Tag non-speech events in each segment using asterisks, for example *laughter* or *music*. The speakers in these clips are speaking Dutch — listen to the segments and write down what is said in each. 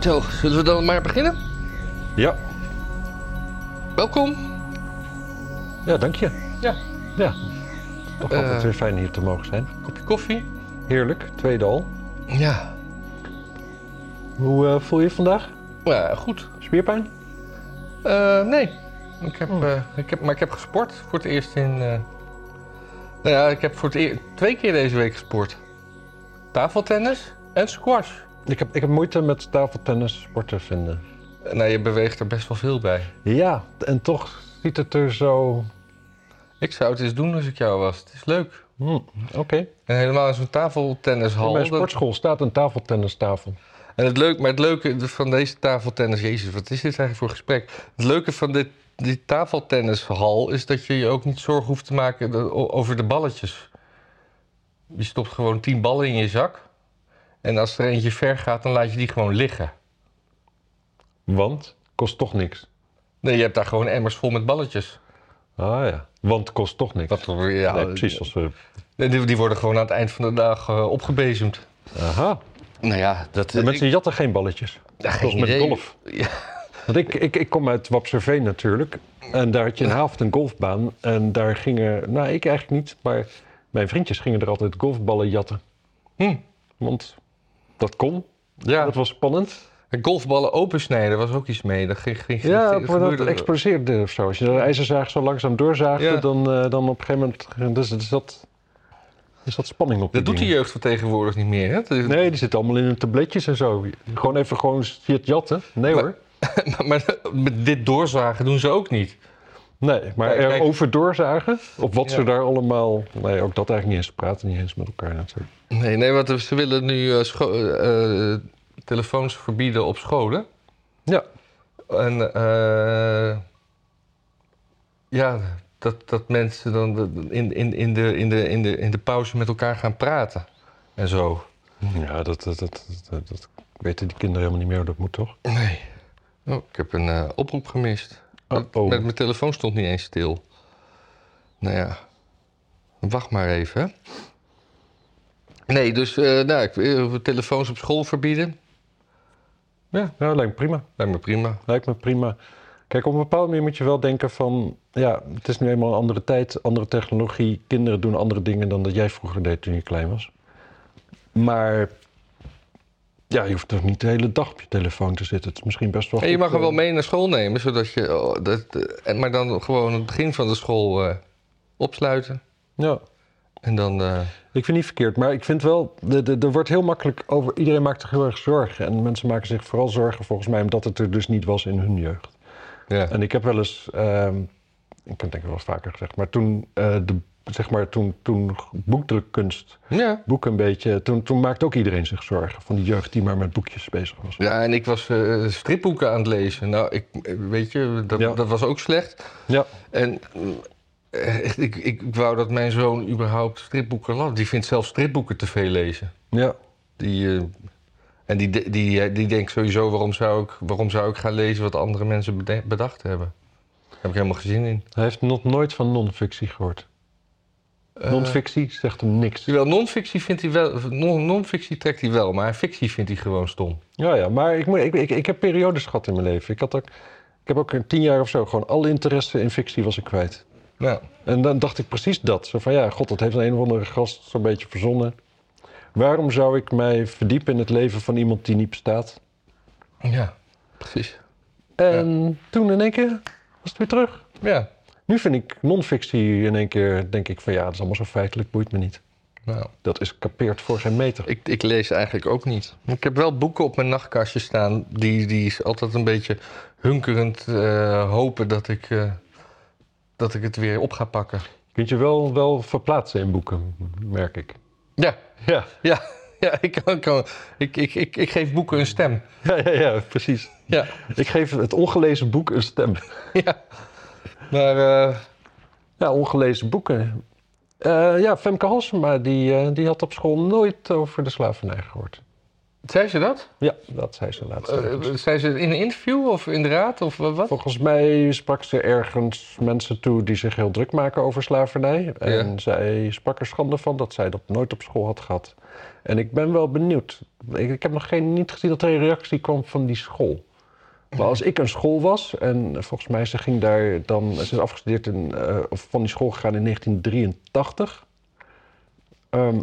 Zo, zullen we dan maar beginnen? Ja, Welkom. ja dank je. Ja. Ja, toch altijd Eh. weer fijn hier te mogen zijn. Kopje koffie. Heerlijk, tweede al. Ja. Hoe eh, voel je je vandaag? Ja, goed. Spierpijn? Eh, nee. Ik heb, Oh. ik heb, maar ik heb gesport voor het eerst in... Nou ja, ik heb voor het eer- twee keer deze week gesport. Tafeltennis en squash. Ik heb, ik heb moeite met tafeltennis sporten vinden. Nou, je beweegt er best wel veel bij. Ja, en toch ziet het er zo... Ik zou het eens doen als ik jou was. Het is leuk. Hm, Oké. En helemaal in zo'n In tafeltennishal. mijn dat- sportschool staat een tafeltennistafel. En het leuke, maar het leuke van deze tafeltennis, jezus, wat is dit eigenlijk voor gesprek? Het leuke van dit, die tafeltennishal is dat je je ook niet zorgen hoeft te maken over de balletjes. Je stopt gewoon tien ballen in je zak. En als er eentje ver gaat, dan laat je die gewoon liggen. Want kost toch niks. Nee, je hebt daar gewoon emmers vol met balletjes. Ah ja, want kost toch niks. Wat, ja, nee, precies. Als we... Die, die worden gewoon aan het eind van de dag eh, opgebezemd. Aha. Nou ja, dat De mensen jatten geen balletjes. Ja, Zoals met idee. golf. *laughs* Ja. Want ik, ik, ik kom uit Wapserveen natuurlijk. En daar had je in Haafd een golfbaan. En daar gingen, nou ik eigenlijk niet, maar mijn vriendjes gingen er altijd golfballen jatten. Hm. Want dat kon. Ja, Dat was spannend. golfballen opensnijden was ook iets mee. Dat ging, ging, Ja, ging- maar dat exploseerde of zo. Als je de ijzerzaag zo langzaam doorzaagde, Ja. dan, eh, dan op een gegeven moment dus, er zat, er zat spanning op. Dat doet die de jeugd van tegenwoordig niet meer. Hè? dingen. Nee, die zitten allemaal in hun tabletjes en zo. Gewoon even gewoon via het jatten. Nee Maar- hoor. *laughs* maar, maar met dit doorzagen doen ze ook niet. Nee, maar kijk. erover doorzagen, op wat Ja. ze daar allemaal... Nee, ook dat eigenlijk niet eens. Ze praten niet eens met elkaar natuurlijk. Nee, nee want ze willen nu eh, eh, eh, telefoons verbieden op scholen. Ja, En ja, dat, dat mensen dan in, in, in, de, in, de, in, de, in de pauze met elkaar gaan praten. En zo. ja dat, dat, dat, dat, dat weten die kinderen helemaal niet meer hoe dat moet, toch? Nee. Oh, ik heb een oproep gemist. Oh, oh. Met mijn telefoon stond niet eens stil. Nou ja, wacht maar even. Nee, dus eh nou, ik, eh, telefoons op school verbieden. Ja, ja, lijkt me prima. Lijkt me prima. Lijkt me prima. Kijk, op een bepaalde manier moet je wel denken van... Ja, het is nu eenmaal een andere tijd, andere technologie. Kinderen doen andere dingen dan dat jij vroeger deed toen je klein was. Maar... Ja, je hoeft toch niet de hele dag op je telefoon te zitten. Het is misschien best wel En je mag er wel eh, mee naar school nemen, zodat je. oh, dat, eh, en, maar dan gewoon het begin van de school eh, opsluiten. Ja, En dan. eh, ik vind niet verkeerd. Maar ik vind wel, de, de, er wordt heel makkelijk over... Iedereen maakt zich heel erg zorgen. En mensen maken zich vooral zorgen volgens mij... omdat het er dus niet was in hun jeugd. ja. En ik heb wel eens, ehm, ik heb het denk ik wel eens vaker gezegd, maar toen, eh, de, zeg maar, toen, toen boekdrukkunst, ja. boeken een beetje, toen, toen maakte ook iedereen zich zorgen van die jeugd die maar met boekjes bezig was. Ja, en ik was eh, stripboeken aan het lezen. Nou, ik, weet je, dat, Ja. dat was ook slecht. Ja, En eh, echt, ik, ik, ik wou dat mijn zoon überhaupt stripboeken las. Die vindt zelfs stripboeken te veel lezen. ja, Die, eh, en die, die, die, die denkt sowieso, waarom zou, ik, waarom zou ik gaan lezen wat andere mensen bedacht hebben? Daar heb ik helemaal geen zin in. hij heeft nog nooit van non-fictie gehoord. Eh, non-fictie zegt hem niks. Terwijl non-fictie vindt hij wel, non- non-fictie trekt hij wel, maar fictie vindt hij gewoon stom. Ja, ja, maar ik, moet, ik, ik, ik heb periodes gehad in mijn leven. Ik, had ook, ik heb ook een tien jaar of zo gewoon alle interesse in fictie was ik kwijt. Nou, En dan dacht ik precies dat. Zo van, ja, god, dat heeft een, een of andere gast zo'n beetje verzonnen. Waarom zou ik mij verdiepen in het leven van iemand die niet bestaat? ja, precies. En toen in één keer was het weer terug. Ja, Nu vind ik non-fictie in één keer, denk ik van ja, dat is allemaal zo feitelijk, boeit me niet. nou. Dat is kapeerd voor geen meter. Ik, ik lees eigenlijk ook niet. Ik heb wel boeken op mijn nachtkastje staan. Die, die is altijd een beetje hunkerend eh, hopen dat ik, eh, dat ik het weer op ga pakken. Je kunt je wel, wel verplaatsen in boeken, merk ik. Ja, Ja, ja, ja ik, kan, kan- ik, ik, ik, ik geef boeken een stem. ja, ja, ja precies. Ja, Ik geef het ongelezen boek een stem. ja. Maar eh, Ja, ongelezen boeken. Eh, ja, Femke Halsema, die, eh, die had op school nooit over de slavernij gehoord. Zei ze dat? Ja, dat zei ze laatst. Uh, zei ze in een interview of in de raad of wat? Volgens mij sprak ze ergens mensen toe die zich heel druk maken over slavernij. En Ja. zij sprak er schande van dat zij dat nooit op school had gehad. En ik ben wel benieuwd. Ik, ik heb nog geen, niet gezien dat er een reactie kwam van die school. Maar als ik een school was, en volgens mij ze ging daar dan, ze is afgestudeerd in, eh, of van die school gegaan in 1983. Ehm,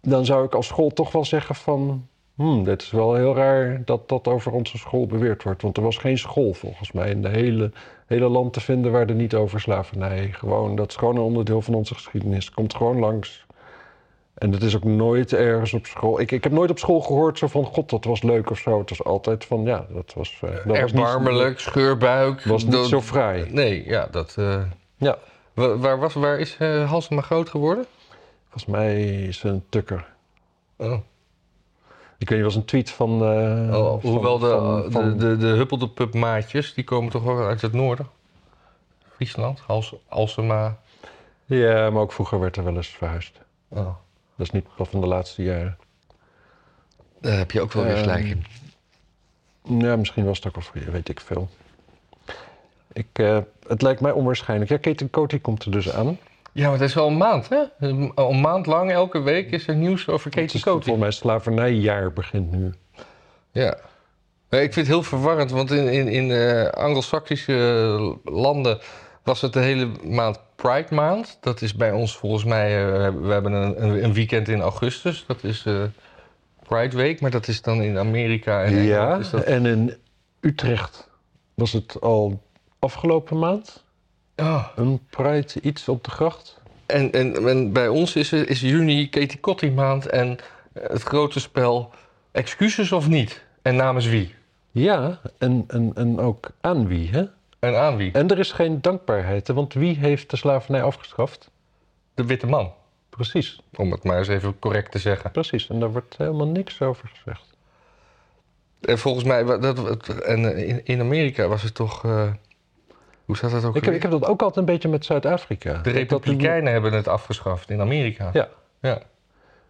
dan zou ik als school toch wel zeggen van, hmm, dit is wel heel raar dat dat over onze school beweerd wordt. Want er was geen school volgens mij in het hele, hele land te vinden waar er niet over slavernij. Gewoon, dat is gewoon een onderdeel van onze geschiedenis. Komt gewoon langs. En het is ook nooit ergens op school. Ik, ik heb nooit op school gehoord zo van, god, dat was leuk of zo. Het was altijd van, ja, dat was... eh, dat was niet- Erbarmelijk, scheurbuik. was niet zo fraai. Nee, ja, dat... eh, Ja, wa- waar, was, waar is eh Halsema groot geworden? volgens mij is een tukker. Oh. Ik weet niet, was een tweet van... Oh, van- hoewel de, van- van- de, de, de maatjes, die komen toch wel uit het noorden? Friesland, Hals, Alsema. Ja, maar ook vroeger werd er wel eens verhuisd. Oh. Dat is niet van de laatste jaren. Daar heb je ook wel weer Ehm, gelijk in. Ja, misschien was het ook al vroeger, weet ik veel. Ik, eh, het lijkt mij onwaarschijnlijk. Ja, Kate Coty komt er dus aan. Ja, maar het is wel een maand, hè? Een, een maand lang, elke week is er nieuws over is Coty. Volgens mij slavernijjaar begint nu. Ja. Ik vind het heel verwarrend, want in, in, in eh, Anglo-Saxische landen was het de hele maand Pride Maand. Dat is bij ons volgens mij, eh, we hebben- een, een- weekend in augustus. Dat is eh Pride Week, maar dat is dan in Amerika en ja, is dat... en in Utrecht was het al afgelopen maand. Oh. Een Pride iets op de gracht. En, en, en bij ons is, is juni Katie Coty maand en eh, het grote spel excuses of niet? En namens wie? Ja, en, en, en ook aan wie, hè? En aan wie? En er is geen dankbaarheid, want wie heeft de slavernij afgeschaft? De witte man, Precies, om het maar eens even correct te zeggen. precies. En daar wordt helemaal niks over gezegd. En volgens mij, dat, en eh, in, Amerika was het toch. eh, hoe staat dat ook? Ik heb, ik heb dat ook altijd een beetje met Zuid-Afrika. de dat- Republikeinen hebben het afgeschaft in Amerika. Ja. ja.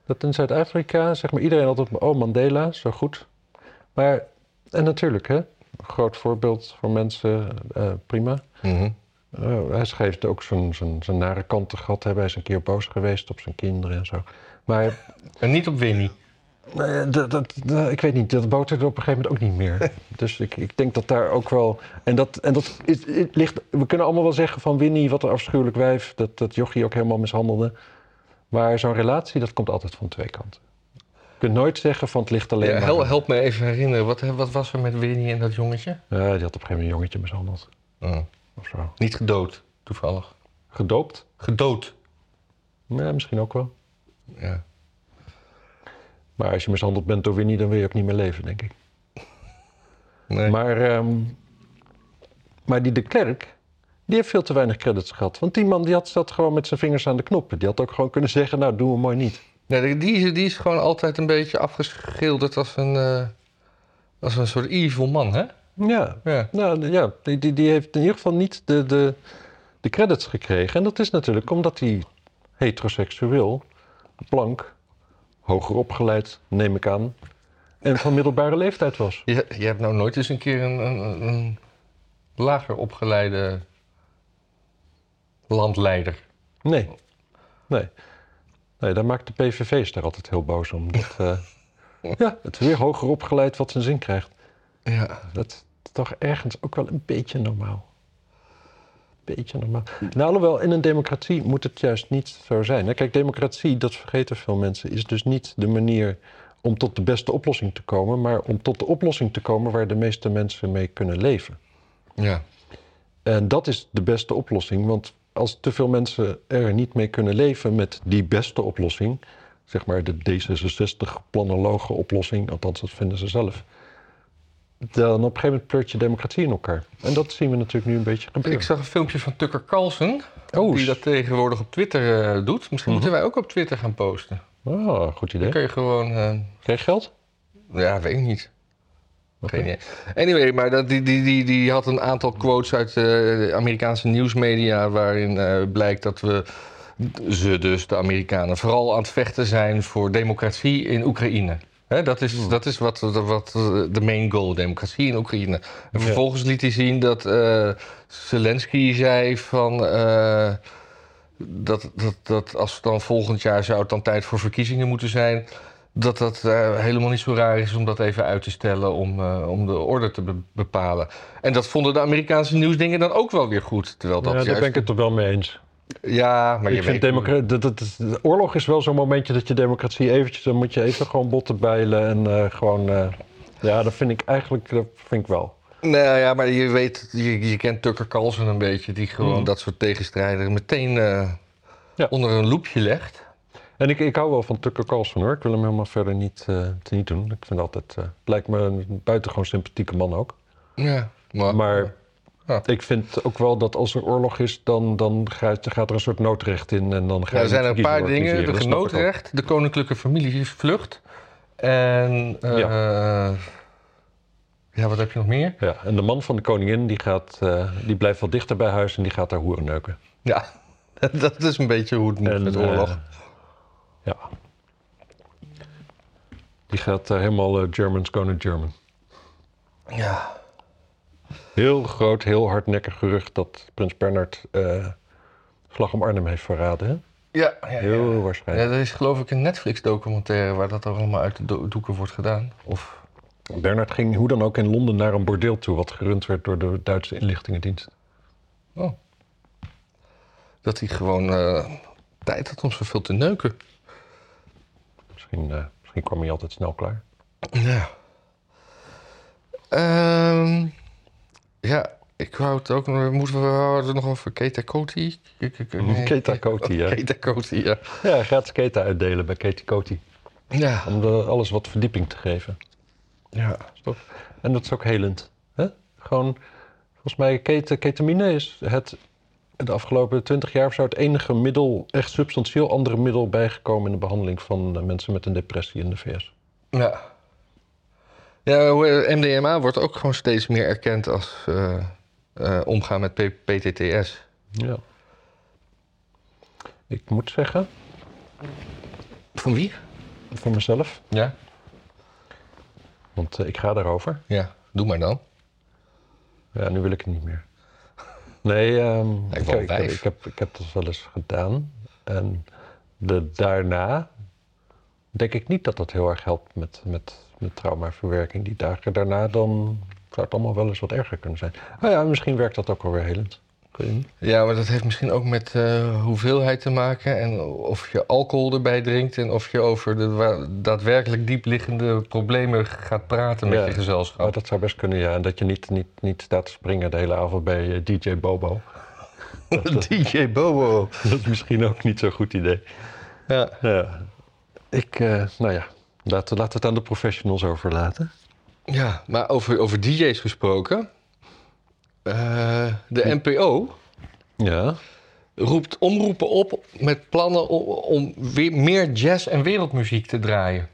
Dat in Zuid-Afrika, zeg maar, iedereen altijd, oh Mandela, zo goed. Maar, en natuurlijk, hè, groot voorbeeld voor mensen, eh, prima. Mhm. Eh, hij schreef ook zijn, zijn, zijn nare kanten gehad hebben. Hij is een keer boos geweest op zijn kinderen en zo. Maar En niet op Winnie. eh, dat, dat, dat- ik weet niet, dat boterde op een gegeven moment ook niet meer. *laughs* dus ik, ik denk dat daar ook wel... En dat, en dat is, het ligt... We kunnen allemaal wel zeggen van Winnie, wat een afschuwelijk wijf. Dat, dat Jochie ook helemaal mishandelde. Maar zo'n relatie, dat komt altijd van twee kanten. Je kunt nooit zeggen van het ligt alleen Ja, maar... hel- help me even herinneren, wat, wat was er met Winnie en dat jongetje? Ja, die had op een gegeven moment een jongetje mishandeld. Oh. Of zo. Niet gedood, toevallig. Gedoopt? Gedood. Ja, misschien ook wel. Ja. Maar als je mishandeld bent door Winnie, dan wil je ook niet meer leven, denk ik. *laughs* Nee. Maar, ehm, maar die de Klerk, die heeft veel te weinig credits gehad. Want die man die had zat gewoon met zijn vingers aan de knoppen. Die had ook gewoon kunnen zeggen, nou, doen we mooi niet. Nee, die, is- die is gewoon altijd een beetje afgeschilderd als een, eh, als een soort evil man, hè? Ja, Ja. nou, ja die, die, die heeft in ieder geval niet de, de, de credits gekregen. En dat is natuurlijk omdat hij heteroseksueel, blank, hoger opgeleid, neem ik aan, en van middelbare *laughs* leeftijd was. Je, je hebt nou nooit eens een keer een, een, een lager opgeleide landleider. Nee, nee. Nee, daar maakt de PVV's daar altijd heel boos om. Dat, *laughs* eh, ja, het weer hoger opgeleid wat zijn zin krijgt. Ja. Dat is toch ergens ook wel een beetje normaal. Beetje normaal. Nou, alhoewel, in een democratie moet het juist niet zo zijn. Kijk, democratie, dat vergeten veel mensen, is dus niet de manier om tot de beste oplossing te komen, maar om tot de oplossing te komen waar de meeste mensen mee kunnen leven. Ja. En dat is de beste oplossing, want als te veel mensen er niet mee kunnen leven met die beste oplossing, zeg maar de D66-planologe oplossing, althans dat vinden ze zelf, dan op een gegeven moment pleurt je democratie in elkaar. En dat zien we natuurlijk nu een beetje gebeuren. Ik zag een filmpje van Tucker Carlson, Oh, die dat tegenwoordig op Twitter eh, doet. Misschien moeten wij ook op Twitter gaan posten. ah, goed idee. Dan kun je gewoon... eh, Krijg je geld? ja, weet ik niet. Idee. Anyway, maar dat, die, die, die, die had een aantal quotes uit eh, de Amerikaanse nieuwsmedia... waarin eh, blijkt dat we, ze dus, de Amerikanen... vooral aan het vechten zijn voor democratie in Oekraïne. Hè, dat is, dat is wat, wat de main goal, democratie in Oekraïne. En vervolgens liet hij zien dat eh, Zelensky zei van... dat, dat, dat als dan volgend jaar zou het dan tijd voor verkiezingen moeten zijn... dat dat eh, helemaal niet zo raar is om dat even uit te stellen om, eh, om de orde te be- bepalen. En dat vonden de Amerikaanse nieuwsdingen dan ook wel weer goed. Terwijl dat ja, daar juist... ben ik het er wel mee eens. Ja, maar ik je vind weet... de oorlog is wel zo'n momentje dat je democratie eventjes... dan moet je even gewoon botten bijlen en eh, gewoon... ja, dat vind ik eigenlijk dat vind ik wel. Nou ja, maar je weet, je, je kent Tucker Carlson een beetje, die gewoon Mhm. dat soort tegenstrijders meteen Ja. onder een loepje legt. En ik, ik hou wel van Tucker Carlson hoor. Ik wil hem helemaal verder niet, eh, te niet doen. Ik vind altijd... het lijkt me een buitengewoon sympathieke man ook. Ja, maar, Maar Ja. ik vind ook wel dat als er oorlog is, dan, dan gaat, gaat er een soort noodrecht in. En dan ga Ja, er zijn er een paar dingen. De genootrecht, de koninklijke familievlucht. En eh, ja. wat heb je nog meer? Ja, en de man van de koningin die, gaat, die blijft wel dichter bij huis en die gaat daar hoeren neuken. Ja, *laughs* dat is een beetje hoe het moet En, met oorlog. Eh, ja. Die gaat daar helemaal eh, Germans gonna German. ja. Heel groot, heel hardnekkig gerucht dat prins Bernhard eh Slag om Arnhem heeft verraden. Hè? Ja, ja, ja. Heel Ja, waarschijnlijk. er is geloof ik een Netflix-documentaire waar dat allemaal uit de do- doeken wordt gedaan. Of, Bernhard ging hoe dan ook in Londen naar een bordeel toe, wat gerund werd door de Duitse inlichtingendienst. oh. Dat hij gewoon eh, tijd had om zoveel te neuken. Misschien, eh, misschien kwam hij altijd snel klaar. Ja. Ehm, ja, ik wou het ook nog... Moeten we houden nog over Keta Koti? Nee. Keta Koti, ja. Keta Koti, ja. Ja, gaat Keta uitdelen bij Katie Koti. Ja. Om de, alles wat verdieping te geven. ja. Toch? En dat is ook helend. Hè? Gewoon, volgens mij, ketamine is het de afgelopen twintig jaar of zo het enige middel, echt substantieel andere middel bijgekomen in de behandeling van eh, mensen met een depressie in de VS. Ja. Ja, hoe- MDMA wordt ook gewoon steeds meer erkend als eh, eh, omgaan met PTTS. Ja. Ik moet zeggen, Van wie? voor mezelf, Ja. want eh, ik ga daarover. Ja, doe maar dan. Ja, nu wil ik het niet meer. Nee, ehm, ik, ik, heb, ik, heb, ik heb dat wel eens gedaan. En de, daarna denk ik niet dat dat heel erg helpt met, met, met traumaverwerking. Die dagen daarna dan zou het allemaal wel eens wat erger kunnen zijn. Nou ja, misschien werkt dat ook wel weer helend. Ja, maar dat heeft misschien ook met eh, hoeveelheid te maken. En of je alcohol erbij drinkt. En of je over de daadwerkelijk diepliggende problemen gaat praten met Ja. je gezelschap. Dat zou best kunnen, ja. En dat je niet, niet, niet staat te springen de hele avond bij eh, DJ Bobo. *laughs* DJ Bobo. Dat is misschien ook niet zo'n goed idee. Ja. Ja. Ik, eh, nou ja, laten, laten we het aan de professionals overlaten. ja, maar over, over DJ's gesproken. Eh, de NPO Ja. roept omroepen op met plannen om, om weer meer jazz en wereldmuziek te draaien.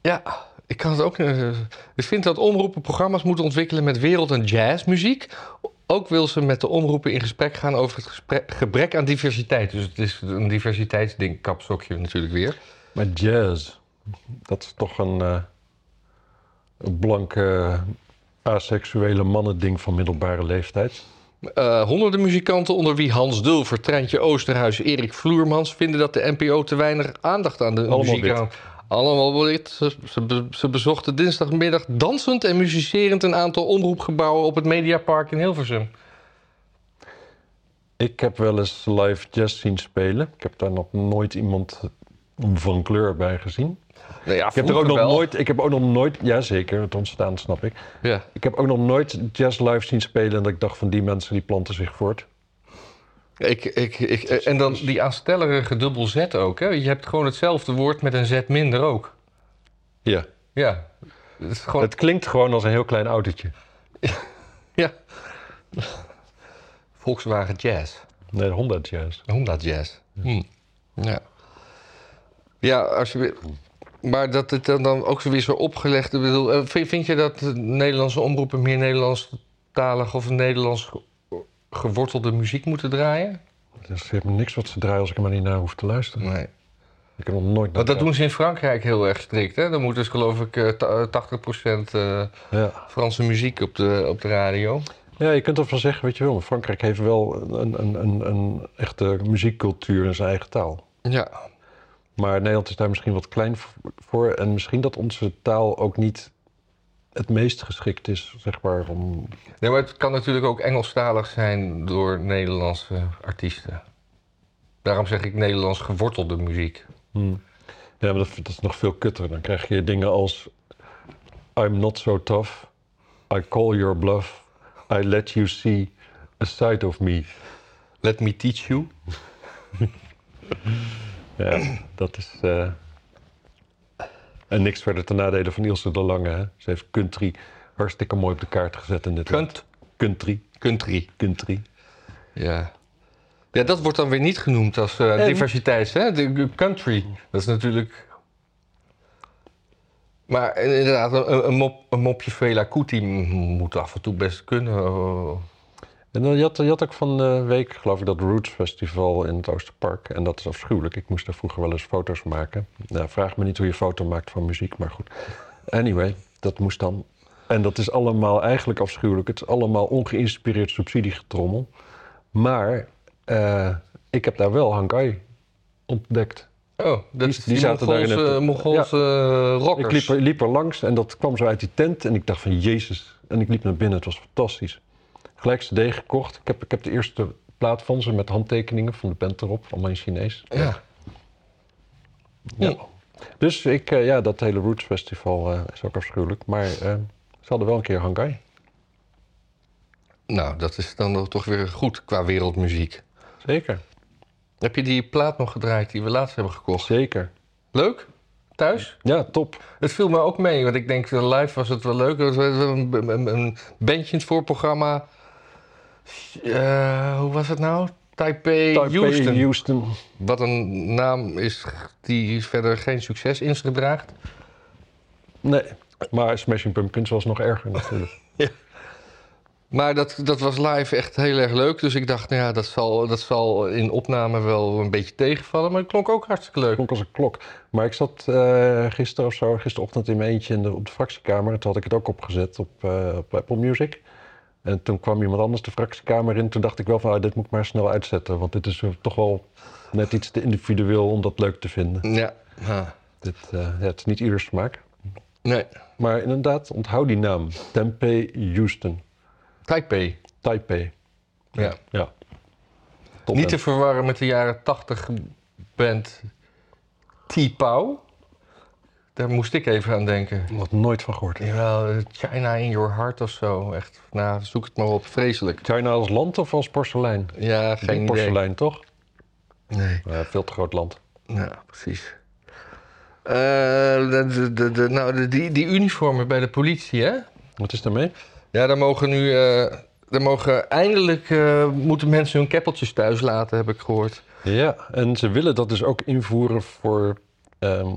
Ja, ik kan het ook. eh, Ik vind dat omroepen programma's moeten ontwikkelen met wereld- en jazzmuziek. Ook wil ze met de omroepen in gesprek gaan over het gesprek- gebrek aan diversiteit. Dus het is een diversiteitsding, kapsokje natuurlijk weer. Maar jazz, dat is toch een, eh, een blanke, asexuele mannending van middelbare leeftijd. Eh, honderden muzikanten, onder wie Hans Dulver, Treintje Oosterhuis, Erik Vloermans, vinden dat de NPO te weinig aandacht aan de Allemaal muziek aan. Allemaal wit. Ze, ze, be- ze bezochten dinsdagmiddag dansend en muzicerend een aantal omroepgebouwen op het Mediapark in Hilversum. Ik heb wel eens live jazz zien spelen. Ik heb daar nog nooit iemand van kleur bij gezien. Nou ja, Ik heb er ook nog wel. nooit, ik heb ook nog nooit, ja zeker, het ontstaan snap ik. Ja. Ik heb ook nog nooit jazz live zien spelen en dat ik dacht van die mensen die planten zich voort. Ik, ik, ik, en dan die aanstellerige dubbel Z ook. Hè? Je hebt gewoon hetzelfde woord met een Z minder ook. Ja. Ja. Het is gewoon, Het klinkt gewoon als een heel klein autootje. ja. Volkswagen Jazz. Nee, Honda Jazz. Honda Jazz. Hm. Ja. Ja, als je weer... Maar dat het dan, ook weer zo opgelegd... Ik bedoel, eh, vind, vind je dat de Nederlandse omroepen meer Nederlandstalig of Nederlands ge- gewortelde muziek moeten draaien? Ze hebben niks wat ze draaien als ik er maar niet naar hoef te luisteren. Nee. Ik heb nog nooit Want dat doen ze in Frankrijk heel erg strikt. Hè? Dan moet dus geloof ik eh, ta- 80% eh, Ja. Franse muziek op de, op de radio. ja, je kunt ervan zeggen wat je wil. Maar Frankrijk heeft wel een, een, een, een echte muziekcultuur in zijn eigen taal. Ja. Maar Nederland is daar misschien wat klein voor. En misschien dat onze taal ook niet het meest geschikt is, zeg maar, om... Nee, maar het kan natuurlijk ook Engelstalig zijn door Nederlandse artiesten. Daarom zeg ik Nederlands gewortelde muziek. Hmm. Ja, maar dat, dat is nog veel kutter. Dan krijg je dingen als... I'm not so tough. I call your bluff. I let you see a side of me. Let me teach you. *laughs* Ja, dat is... eh, En niks verder ten nadele van Ilse de Lange. Hè? Ze heeft country hartstikke mooi op de kaart gezet in dit. Kunt, Country. country. Country. Ja. Ja, dat wordt dan weer niet genoemd als eh, En- diversiteit, hè? De country. Dat is natuurlijk... Maar inderdaad, een, een, mop, een mopje Fela Kuti moet af en toe best kunnen. Oh. En dan, je, had, je had ook van de week, geloof ik, dat Roots Festival in het Oosterpark. En dat is afschuwelijk. Ik moest daar vroeger wel eens foto's maken. Nou, vraag me niet hoe je foto maakt van muziek, maar goed. Anyway, dat moest dan. En dat is allemaal eigenlijk afschuwelijk. Het is allemaal ongeïnspireerd subsidiegetrommel. Maar eh, ik heb daar wel Hankai ontdekt. Oh, dat Die- die die, zaten daar in Mongoolse, eh, Ik rockers. liep er, liep er langs en dat kwam zo uit die tent. En ik dacht van, jezus. En ik liep naar binnen. Het was fantastisch. Gelijk CD gekocht. Ik heb, ik heb de eerste plaat van ze met handtekeningen van de band erop. Allemaal in Chinees. Ja. Ja. Dus ik, eh, ja, dat hele Roots Festival eh, is ook afschuwelijk. Maar eh, ze hadden wel een keer Hangai. Nou, dat is dan toch weer goed qua wereldmuziek. Zeker, Heb je die plaat nog gedraaid die we laatst hebben gekocht? zeker. Leuk? Thuis? Ja, top. Het viel me ook mee, want ik denk live was het wel leuk. Er was een, een, een bandje in het voorprogramma. Eh, hoe was het nou? Taipei, Taipei, Houston. Houston. Wat een naam is die verder geen succes in zich draagt. Nee, maar Smashing Pumpkins was nog erger natuurlijk. *laughs* Maar dat, dat was live echt heel erg leuk. Dus ik dacht, nou ja, dat zal, dat zal in opname wel een beetje tegenvallen. Maar het klonk ook hartstikke leuk. klonk als een klok. Maar ik zat eh gisteren of zo, gisterochtend in mijn eentje in de, op de fractiekamer. Toen had ik het ook opgezet op, eh, op Apple Music. En toen kwam iemand anders de fractiekamer in. Toen dacht ik wel van, ah, dit moet ik maar snel uitzetten. Want dit is eh, toch wel net iets te individueel om dat leuk te vinden. Ja. Ah. Dit, eh, ja, het is niet ieders smaak. Nee. Maar inderdaad, onthoud die naam. Tempeh Houston. Taipei. Taipei. Ja. Ja. Top Niet te verwarren met de jaren 80 band T-Pow. Daar moest ik even aan denken. Nog nooit van gehoord. Jawel, China in your heart of zo. Echt, nou, zoek het maar op. Vreselijk. China als land of als porselein? Ja, Geen idee. porselein, toch? Nee. Veel te groot land. Ja, precies. Eh, de, de, de, nou, de- die, die uniformen bij de politie, hè? Wat is daarmee? Ja, daar mogen nu... eh daar mogen eindelijk... eh, moeten mensen hun keppeltjes thuis laten, heb ik gehoord. Ja, en ze willen dat dus ook invoeren voor, ehm,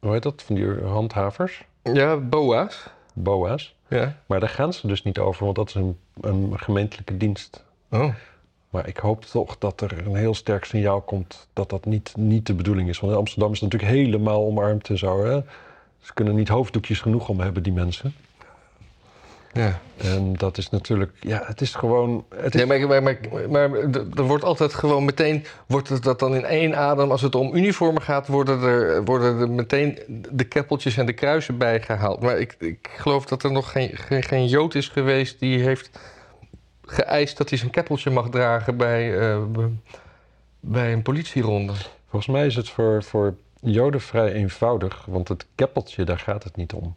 hoe heet dat, van die handhavers, Ja, boa's. BOA's. Ja. Maar daar gaan ze dus niet over, want dat is een, een gemeentelijke dienst. Oh. Maar ik hoop toch dat er een heel sterk signaal komt dat dat niet, niet de bedoeling is. Want in Amsterdam is het natuurlijk helemaal omarmd en zo. Hè? Ze kunnen niet hoofddoekjes genoeg om hebben, die mensen. Ja. En dat is natuurlijk, ja, het is gewoon... Het is, Nee, maar, maar, maar, er wordt altijd gewoon meteen... Wordt het dat dan in één adem... Als het om uniformen gaat, worden er, worden er meteen de keppeltjes en de kruisen bijgehaald. Maar ik, ik geloof dat er nog geen, geen, geen Jood is geweest... die heeft geëist dat hij zijn keppeltje mag dragen bij, eh, bij een politieronde. Volgens mij is het voor, voor Joden vrij eenvoudig, want het keppeltje, daar gaat het niet om.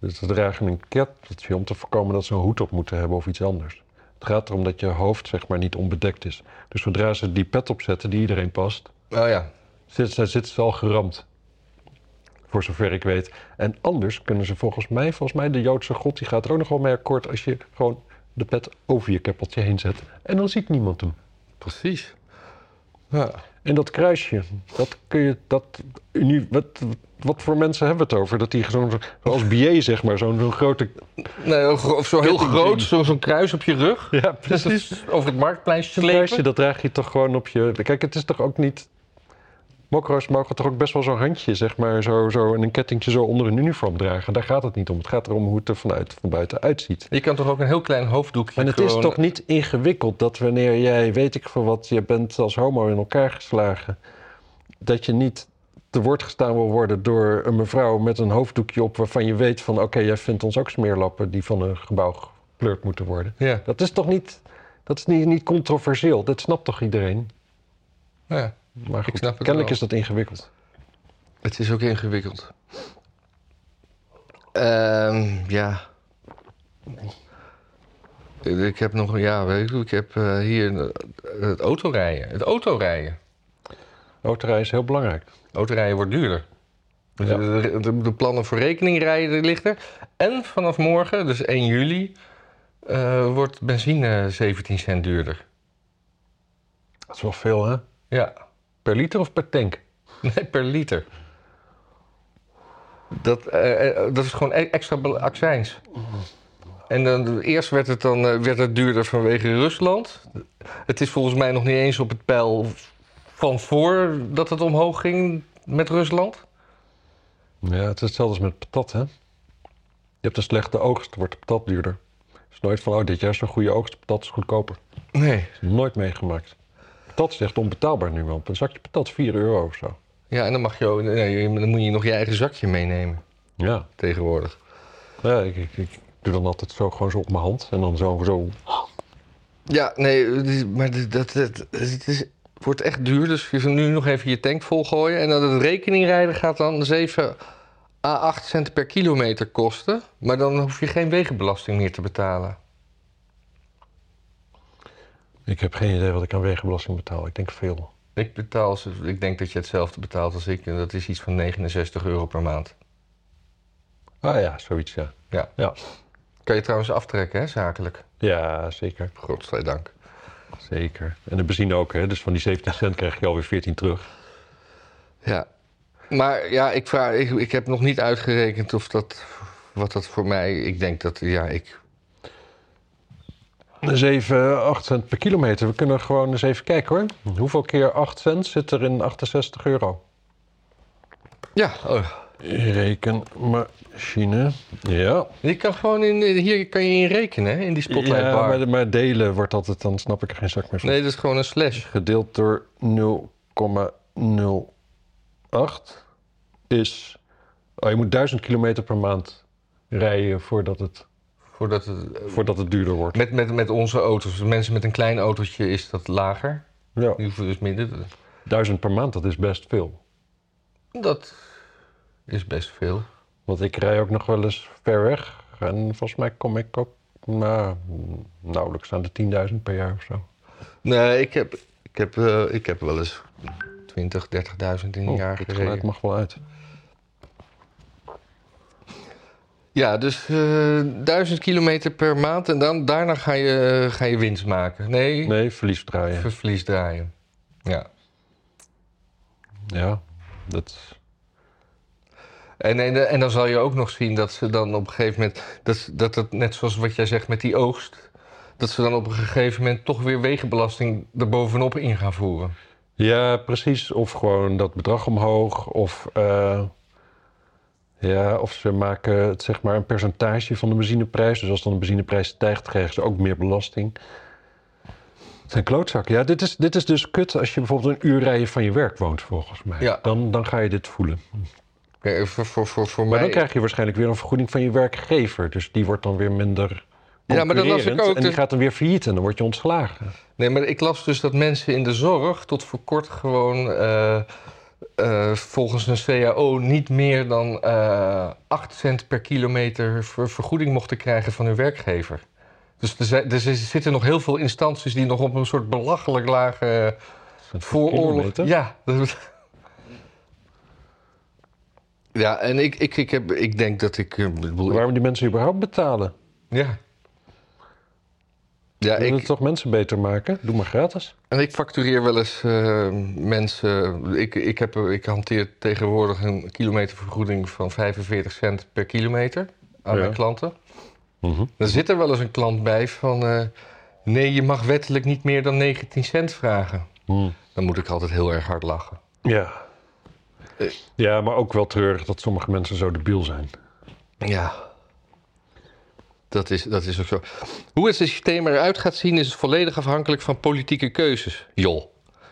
Dus ze dragen een keppeltje om te voorkomen dat ze een hoed op moeten hebben of iets anders. Het gaat erom dat je hoofd zeg maar niet onbedekt is. Dus zodra ze die pet opzetten die iedereen past, Oh ja. zit, ze- zit ze al geramd. Voor zover ik weet. En anders kunnen ze volgens mij, volgens mij de Joodse god, die gaat er ook nog wel mee akkoord als je gewoon de pet over je keppeltje heen zet. En dan ziet niemand hem. Precies. Ja. En dat kruisje, dat kun je, dat, uni- wat, wat voor mensen hebben we het over? Dat die zo'n, zoals BA zeg maar, zo'n zo'n grote... Nee, of of zo heel groot, zo- zo'n kruis op je rug. Ja, Dat is over het marktplein kruisje, dat draag je toch gewoon op je... Kijk, het is toch ook niet... Mokro's mogen toch ook best wel zo'n handje, zeg maar, zo, zo en een kettingje zo onder een uniform dragen. Daar gaat het niet om. Het gaat erom hoe het er vanuit, van buiten uitziet. Je kan toch ook een heel klein hoofddoekje En het gewoon... is toch niet ingewikkeld dat wanneer jij, weet ik veel wat, je bent als homo in elkaar geslagen, dat je niet te woord gestaan wil worden door een mevrouw met een hoofddoekje op waarvan je weet van oké, jij vindt ons ook smeerlappen die van een gebouw gekleurd moeten worden. Ja, Dat is toch niet, dat is niet, niet controversieel, dat snapt toch iedereen? ja, Maar goed, snap het kennelijk wel. is dat ingewikkeld. het is ook ingewikkeld. Ehm, ja. Ik heb nog, ja, weet ik, ik heb eh, hier eh, het autorijden. Het autorijden. Autorijden is heel belangrijk. Autorijden wordt duurder. Dus Ja. de, de, de plannen voor rekeningrijden liggen er. En vanaf morgen, dus 1 juli, eh, wordt benzine 17 cent duurder. Dat is wel veel, hè? Ja, Per liter of per tank? *laughs* nee, per liter. Dat, eh, eh, dat is gewoon e- extra accijns. En dan, eerst werd het dan eh, werd het duurder vanwege Rusland. Het is volgens mij nog niet eens op het pijl van voordat het omhoog ging met Rusland. Ja, het is hetzelfde als met patat, hè? Je hebt een slechte oogst, wordt de patat duurder. Het is nooit van, oh, dit jaar is een goede oogst, patat is goedkoper. Nee. Nooit meegemaakt. Patat is echt onbetaalbaar nu, want een zakje patat 4 euro of zo. Ja, en dan, mag je, ook- nee, dan moet je nog je eigen zakje meenemen Ja. tegenwoordig. Ja, ik, ik, ik doe dan altijd zo gewoon zo op mijn hand en dan zo, zo. Ja, nee, maar dat, dat, het is, wordt echt duur. Dus je zal nu nog even je tank volgooien. En dan het rekeningrijden gaat dan 7 à 8 cent per kilometer kosten. Maar dan hoef je geen wegenbelasting meer te betalen. Ik heb geen idee wat ik aan wegenbelasting betaal. Ik denk veel. Ik betaal, ik denk dat je hetzelfde betaalt als ik. En dat is iets van 69 euro per maand. Ah ja, zoiets, ja. Ja. Ja, Kan je trouwens aftrekken, hè, zakelijk. ja zeker. Godzijdank. Zeker. En de benzine ook, hè? Dus van die 17 cent krijg je alweer 14 terug. Ja. Maar ja, ik, vraag, ik, ik heb nog niet uitgerekend of dat, wat dat voor mij... Ik denk dat, ja, ik... 7, 8 cent per kilometer. We kunnen gewoon eens even kijken hoor. Hoeveel keer 8 cent zit er in 68 euro? Ja, oh. Rekenmachine. Ja. Je kan gewoon in, hier kan je in rekenen, hè, in die spotlight ja bar. maar, maar delen wordt altijd, dan snap ik er geen zak meer van. Nee, dat is gewoon een slash. Gedeeld door 0,08 is... Oh, je moet 1000 kilometer per maand rijden voordat het, Voordat het, eh, voordat het duurder wordt. met, met, met onze auto's. Mensen met een klein autootje is dat lager. Ja, Die hoeven dus minder. 1000 per maand, dat is best veel. Dat is best veel. Want ik rij ook nog wel eens ver weg. En volgens mij kom ik ook nou, nauwelijks aan de 10.000 per jaar of zo. Nee, ik heb, ik heb, eh, ik heb wel eens 20, 30.000 in een Oh, jaar gereden. geluid mag wel uit. Ja, dus eh 1000 kilometer per maand en dan, daarna ga je, ga je winst maken. Nee, Nee, verlies draaien. ver- verlies draaien. Ja. Ja, dat... En, en, en dan zal je ook nog zien dat ze dan op een gegeven moment... Dat, dat het net zoals wat jij zegt met die oogst... dat ze dan op een gegeven moment toch weer wegenbelasting erbovenop in gaan voeren. Ja, precies. Of gewoon dat bedrag omhoog. Of, eh, ja, of ze maken het zeg maar een percentage van de benzineprijs. Dus als dan de benzineprijs stijgt, krijgen ze ook meer belasting. Het zijn klootzakken. Ja, dit is, dit is dus kut als je bijvoorbeeld een uur rijden van je werk woont, volgens mij. Ja. Dan, dan ga je dit voelen. Voor, voor, voor, voor Maar mij... dan krijg je waarschijnlijk weer een vergoeding van je werkgever. Dus die wordt dan weer minder. Ja, maar dat las ik ook, En die gaat dan weer failliet en dan word je ontslagen. Nee, maar ik las dus dat mensen in de zorg tot voor kort gewoon eh, eh, volgens een CAO niet meer dan eh 8 cent per kilometer ver- vergoeding mochten krijgen van hun werkgever. Dus er, zijn- er zitten nog heel veel instanties die nog op een soort belachelijk lage vooroorlog. Ja. Ja, en ik, ik, ik, heb, ik denk dat ik. eh, Waarom die mensen überhaupt betalen? Ja. Ja, Wil ik, toch mensen beter maken? Doe maar gratis. En ik factureer wel eens eh, mensen. Ik, ik, heb, ik hanteer tegenwoordig een kilometervergoeding van 45 cent per kilometer aan Ja. mijn klanten. Mhm. Er zit er wel eens een klant bij van. eh, nee, je mag wettelijk niet meer dan 19 cent vragen. Hmm. Dan moet ik altijd heel erg hard lachen. Ja. Ja, maar ook wel treurig dat sommige mensen zo debiel zijn. Ja. Dat is, dat is ook zo. Hoe het systeem eruit gaat zien is volledig afhankelijk van politieke keuzes. Joh.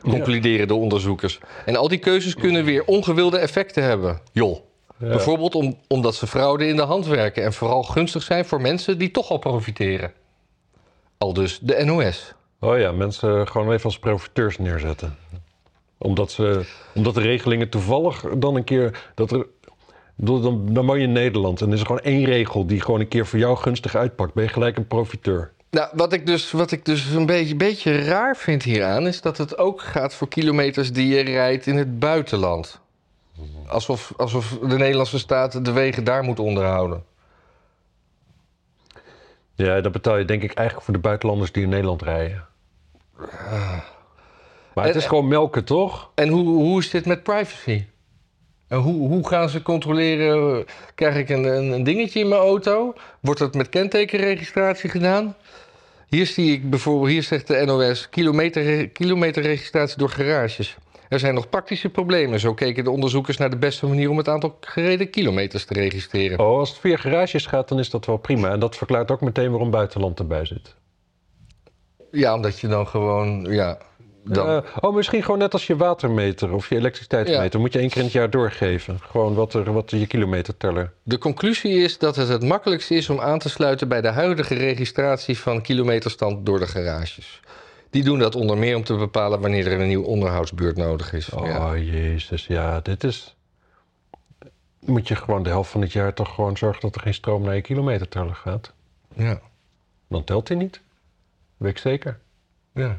Concluderen de onderzoekers. En al die keuzes kunnen weer ongewilde effecten hebben. Joh. Ja. Bijvoorbeeld om, omdat ze fraude in de hand werken en vooral gunstig zijn voor mensen die toch al profiteren. Al dus de NOS. Oh ja, mensen gewoon even als profiteurs neerzetten. Omdat, ze, omdat de regelingen toevallig dan een keer... Dat er, dan, dan je in Nederland en er is gewoon één regel die gewoon een keer voor jou gunstig uitpakt. Ben je gelijk een profiteur. Nou, wat ik dus, wat ik dus een beetje, beetje raar vind hieraan... is dat het ook gaat voor kilometers die je rijdt in het buitenland. Alsof, alsof de Nederlandse staat de wegen daar moet onderhouden. Ja, dat betaal je denk ik eigenlijk voor de buitenlanders die in Nederland rijden. Maar het En- is gewoon melken, toch? En hoe, hoe is dit met privacy? En hoe, hoe gaan ze controleren? Krijg ik een, een, een dingetje in mijn auto? Wordt dat met kentekenregistratie gedaan? Hier zie ik bijvoorbeeld, hier zegt de NOS, kilometer, kilometerregistratie door garages. Er zijn nog praktische problemen. Zo keken de onderzoekers naar de beste manier om het aantal gereden kilometers te registreren. Oh, als het via garages gaat, dan is dat wel prima. En dat verklaart ook meteen waarom buitenland erbij zit. Ja, omdat je dan gewoon, ja, dan, Eh, oh, misschien gewoon net als je watermeter of je elektriciteitsmeter. Moet je één keer in het jaar doorgeven. Gewoon wat, er, wat je kilometerteller. De conclusie is dat het het makkelijkste is om aan te sluiten bij de huidige registratie van kilometerstand door de garages. Die doen dat onder meer om te bepalen wanneer er een nieuw onderhoudsbeurt nodig is. Oh, Ja. jezus. Ja, dit is... Moet je gewoon de helft van het jaar toch gewoon zorgen dat er geen stroom naar je kilometerteller gaat. Ja. Dan telt hij niet. Weet ik zeker. Ja.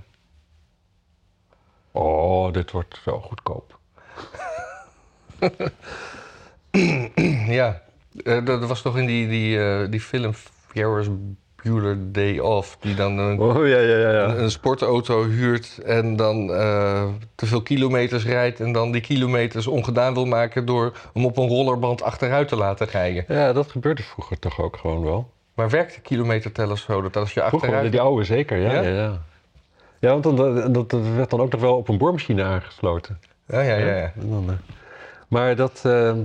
Oh, dit wordt zo goedkoop. *laughs* ja. Eh, dat was toch in die, die, eh, die film Ferris Bueller Day Off, die dan een, Oh, ja, ja, ja. een, een sportauto huurt en dan eh, te veel kilometers rijdt en dan die kilometers ongedaan wil maken door hem op een rollerband achteruit te laten rijden. Ja, dat gebeurde vroeger toch ook gewoon wel. Maar werkt de kilometerteller zo dat als je Vroeger, achteruit... die oude zeker, ja. Ja? Ja, ja. Ja want dan, dat, dat werd dan ook nog wel op een boormachine aangesloten. Ja, ja, ja. ja. Dan, eh, maar dat, eh,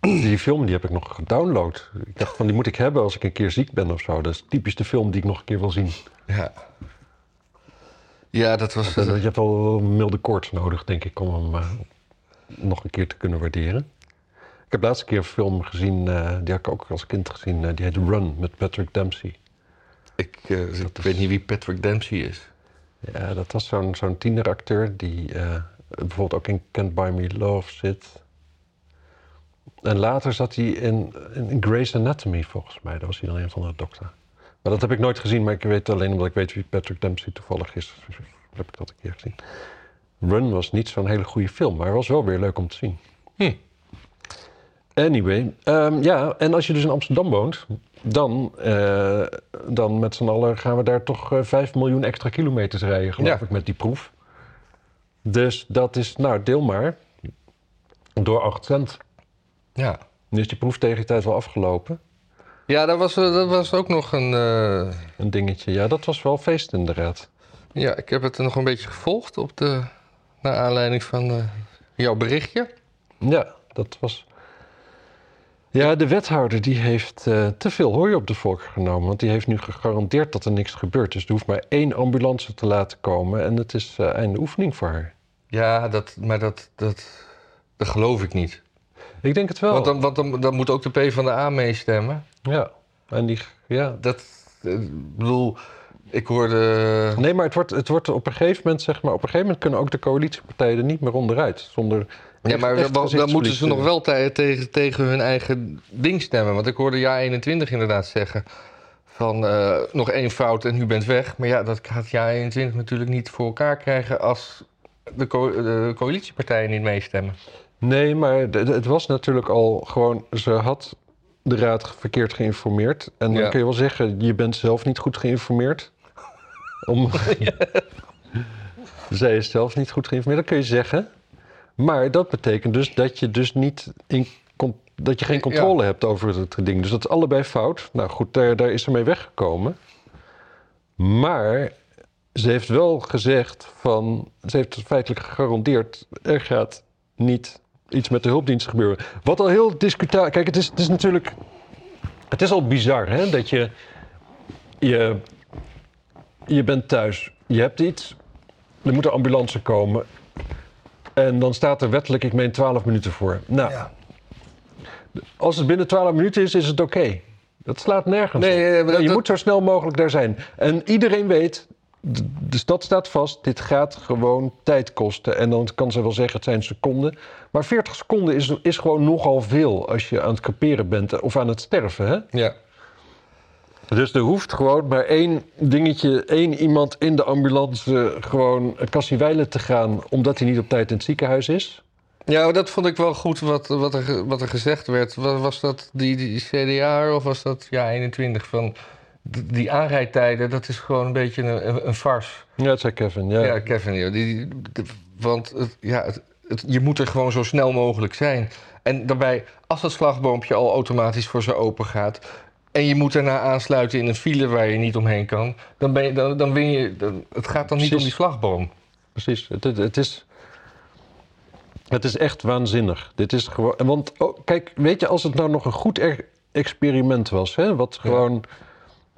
die film die heb ik nog gedownload. Ik dacht van die moet ik hebben als ik een keer ziek ben of zo. Dat is typisch de film die ik nog een keer wil zien. Ja, ja dat was... Je hebt wel een milde koorts nodig, denk ik, om hem eh, nog een keer te kunnen waarderen. Ik heb laatst een keer een film gezien, eh, die heb ik ook als kind gezien. eh, die heet Run met Patrick Dempsey. Ik, eh, ik weet niet wie Patrick Dempsey is. Ja, dat was zo'n zo'n tieneracteur die eh, bijvoorbeeld ook in Can't Buy Me Love zit. En later zat hij in, in Grey's Anatomy, volgens mij. Daar was hij dan een van de dokter. Maar dat heb ik nooit gezien, maar ik weet alleen omdat ik weet wie Patrick Dempsey toevallig is. Heb ik dat een keer gezien. Run was niet zo'n hele goede film, maar was wel weer leuk om te zien. Hm. Anyway, ehm, ja, en als je dus in Amsterdam woont, dan, eh, dan met z'n allen gaan we daar toch eh 5 miljoen extra kilometers rijden, geloof Ja. ik, met die proef. Dus dat is, nou, deel maar door 8 cent. Ja. Nu is die proef tegen die tijd wel afgelopen. Ja, dat was, eh, dat was ook nog een... eh, Een dingetje. Ja, dat was wel feest inderdaad. ja, ik heb het nog een beetje gevolgd op de... Naar aanleiding van eh, jouw berichtje. Ja, dat was. Ja, de wethouder die heeft eh, te veel hooi op de volk genomen. Want die heeft nu gegarandeerd dat er niks gebeurt. Dus er hoeft maar één ambulance te laten komen. En het is eh, einde oefening voor haar. Ja, dat, maar dat, dat, dat geloof ik niet. Ik denk het wel. Want, dan, want dan, dan moet ook de P van de A meestemmen. Ja, en die. Ja. Dat, eh, ik bedoel, ik hoorde... Nee, maar het wordt, het wordt op een gegeven moment, zeg maar, op een gegeven moment kunnen ook de coalitiepartijen er niet meer onderuit. Zonder. Ja, maar dan, dan moeten ze nog wel tegen, tegen hun eigen ding stemmen. Want ik hoorde Ja 21 inderdaad zeggen van eh, nog één fout en u bent weg. Maar ja, dat gaat Ja 21 natuurlijk niet voor elkaar krijgen als de, co- de coalitiepartijen niet meestemmen. Nee, maar het was natuurlijk al gewoon. Ze had de raad verkeerd geïnformeerd. En dan Ja. kun je wel zeggen: je bent zelf niet goed geïnformeerd. Om... *laughs* Zij is zelf niet goed geïnformeerd, dat kun je zeggen. Maar dat betekent dus dat je dus niet in dat je geen controle hebt over het ding. Dus dat is allebei fout. Nou goed, daar, daar is ze mee weggekomen. Maar ze heeft wel gezegd van... Ze heeft feitelijk gegarandeerd... er gaat niet iets met de hulpdiensten gebeuren. Wat al heel discutabel... Kijk, het is, het is natuurlijk... Het is al bizar, hè? Dat je... Je, je bent thuis. Je hebt iets. Er moet een ambulance komen. En dan staat er wettelijk, ik meen 12 minuten voor. Nou, Ja. als het binnen 12 minuten is, is het oké. Dat slaat nergens Nee, eh, dat- je dat- moet zo snel mogelijk daar zijn. En iedereen weet, d- de stad staat vast, dit gaat gewoon tijd kosten. En dan kan ze wel zeggen, het zijn seconden. Maar 40 seconden is, is gewoon nogal veel als je aan het kaperen bent of aan het sterven. Hè? Ja. Dus er hoeft gewoon maar één dingetje, één iemand in de ambulance gewoon Cassiewijlen te gaan... omdat hij niet op tijd in het ziekenhuis is. Ja, dat vond ik wel goed wat, wat, er, wat er gezegd werd. Was, was dat die, die CDA of was dat ja, 21 van die aanrijdtijden? Dat is gewoon een beetje een, een, farce. Ja, dat zei Kevin. Ja. Ja, Kevin. Die, want het, ja, het, het- je moet er gewoon zo snel mogelijk zijn. En daarbij, als dat slagboompje al automatisch voor ze open gaat... en je moet daarna aansluiten in een file waar je niet omheen kan... dan, ben je, dan, dan win je... Dan, het gaat dan niet om die slagboom. Precies. Het, het, het is, het is echt waanzinnig. Dit is gewoon. Want oh, kijk, weet je, als het nou nog een goed er- experiment was, hè, wat gewoon,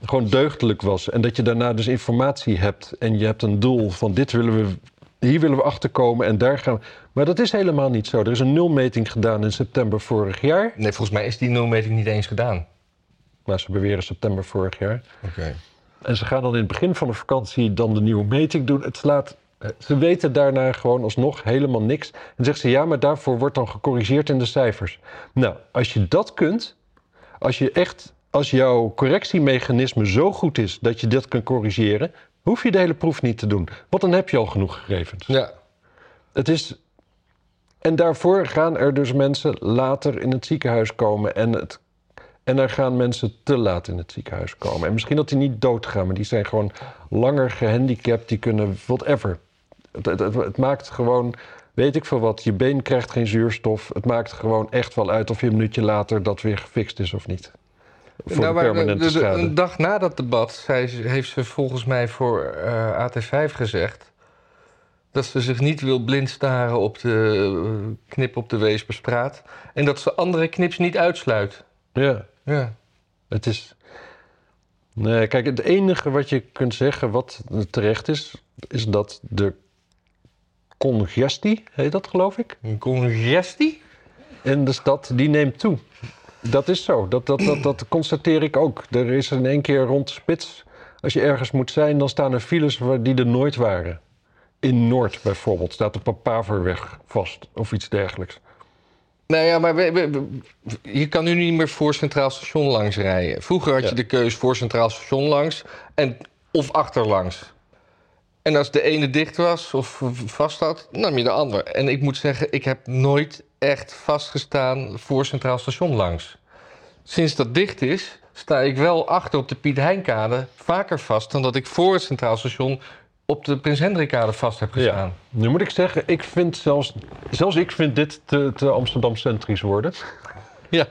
gewoon deugdelijk was. En dat je daarna dus informatie hebt en je hebt een doel van dit willen we. Hier willen we achterkomen en daar gaan we. Maar dat is helemaal niet zo. Er is een nulmeting gedaan in september vorig jaar. Nee, volgens mij is die nulmeting niet eens gedaan. Maar ze beweren september vorig jaar. Oké. En ze gaan dan in het begin van de vakantie dan de nieuwe meting doen. Het slaat. eh, Ze weten daarna gewoon alsnog helemaal niks. En zeggen ze ja, maar daarvoor wordt dan gecorrigeerd in de cijfers. Nou, als je dat kunt, als je echt, als jouw correctiemechanisme zo goed is dat je dat kan corrigeren, hoef je de hele proef niet te doen. Want dan heb je al genoeg gegevens. Ja. Het is. En daarvoor gaan er dus mensen later in het ziekenhuis komen. En, het, en er gaan mensen te laat in het ziekenhuis komen. En misschien dat die niet doodgaan, maar die zijn gewoon langer gehandicapt. Die kunnen whatever. Het, het, het, maakt gewoon, weet ik veel wat, je been krijgt geen zuurstof. Het maakt gewoon echt wel uit of je een minuutje later dat weer gefixt is of niet. Voor Nou, de permanente de- de- schade. Een dag na dat debat heeft ze volgens mij voor eh, AT5 gezegd... dat ze zich niet wil blind staren op de eh, knip op de Weesperstraat... en dat ze andere knips niet uitsluit. Ja. Ja. Het is. Nee, kijk, het enige wat je kunt zeggen wat terecht is, is dat de congestie, heet dat geloof ik, Een congestie? in de stad, die neemt toe. Dat is zo, dat, dat, dat, dat constateer ik ook. Er is in één keer rond de spits, als je ergens moet zijn, dan staan er files die er nooit waren. In Noord bijvoorbeeld staat op een Paverweg vast of iets dergelijks. Nou ja, maar we- we- we- je kan nu niet meer voor Centraal Station langs rijden. Vroeger had je de keus voor Centraal Station langs en, of achterlangs. En als de ene dicht was of vast had, nam je de ander. En ik moet zeggen, ik heb nooit echt vastgestaan voor Centraal Station langs. Sinds dat dicht is, sta ik wel achter op de Piet Heinkade vaker vast... dan dat ik voor het Centraal Station op de Prins Hendrikkade vast heb gestaan. Nu moet ik zeggen, ik vind zelfs, zelfs ik vind dit te, te Amsterdam-centrisch worden. Ja,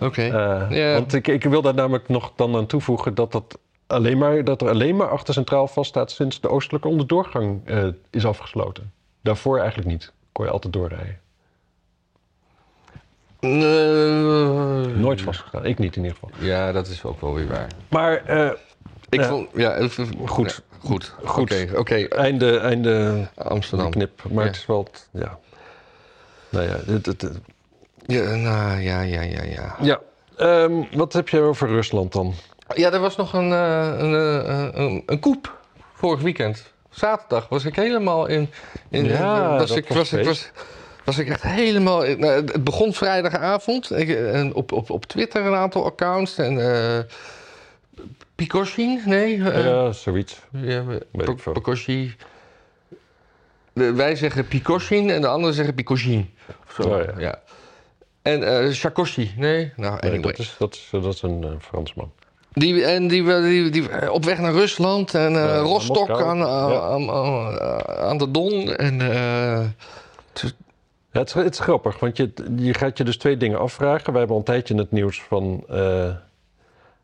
oké. Eh, Ja. Want ik, ik wil daar namelijk nog dan aan toevoegen dat, dat, alleen maar, dat er alleen maar achter centraal vaststaat sinds de oostelijke onderdoorgang eh, is afgesloten. Daarvoor eigenlijk niet. Kon je altijd doorrijden. Nooit vastgestaan. Ik niet in ieder geval. Ja, dat is ook wel weer waar. Maar eh, Ik Ja. vond, ja, Goed. goed. Goed. Oké, oké, einde, einde Amsterdam. knip. Maar Ja. het is wel... Ja. Nou ja, het- Ja, nou, ja, ja, ja, ja. ja. Ehm, wat heb je over Rusland dan? Ja, er was nog een, eh, een, eh, een, een koep vorig weekend. Zaterdag was ik helemaal in... in Ja, was dat ik, was was, ik, was, was ik echt helemaal... in- nou, het begon vrijdagavond. Ik, en op, op, op Twitter een aantal accounts. En eh Picoshin? Nee? eh, ja, zoiets. Ja, we- wij zeggen Pikoshin en de anderen zeggen Pikoshin. Of zo. Oh, ja. ja. En Shakoshi, nee? Nou, Nee, dat, is, dat, is, dat is een eh, Fransman. Die, en die, die, die, op weg naar Rusland en Ja, naar Rostock aan, Ja. aan, aan, de Don. En Ja, het, is, het is grappig, want je, je gaat je dus twee dingen afvragen. Wij hebben al een tijdje in het nieuws van...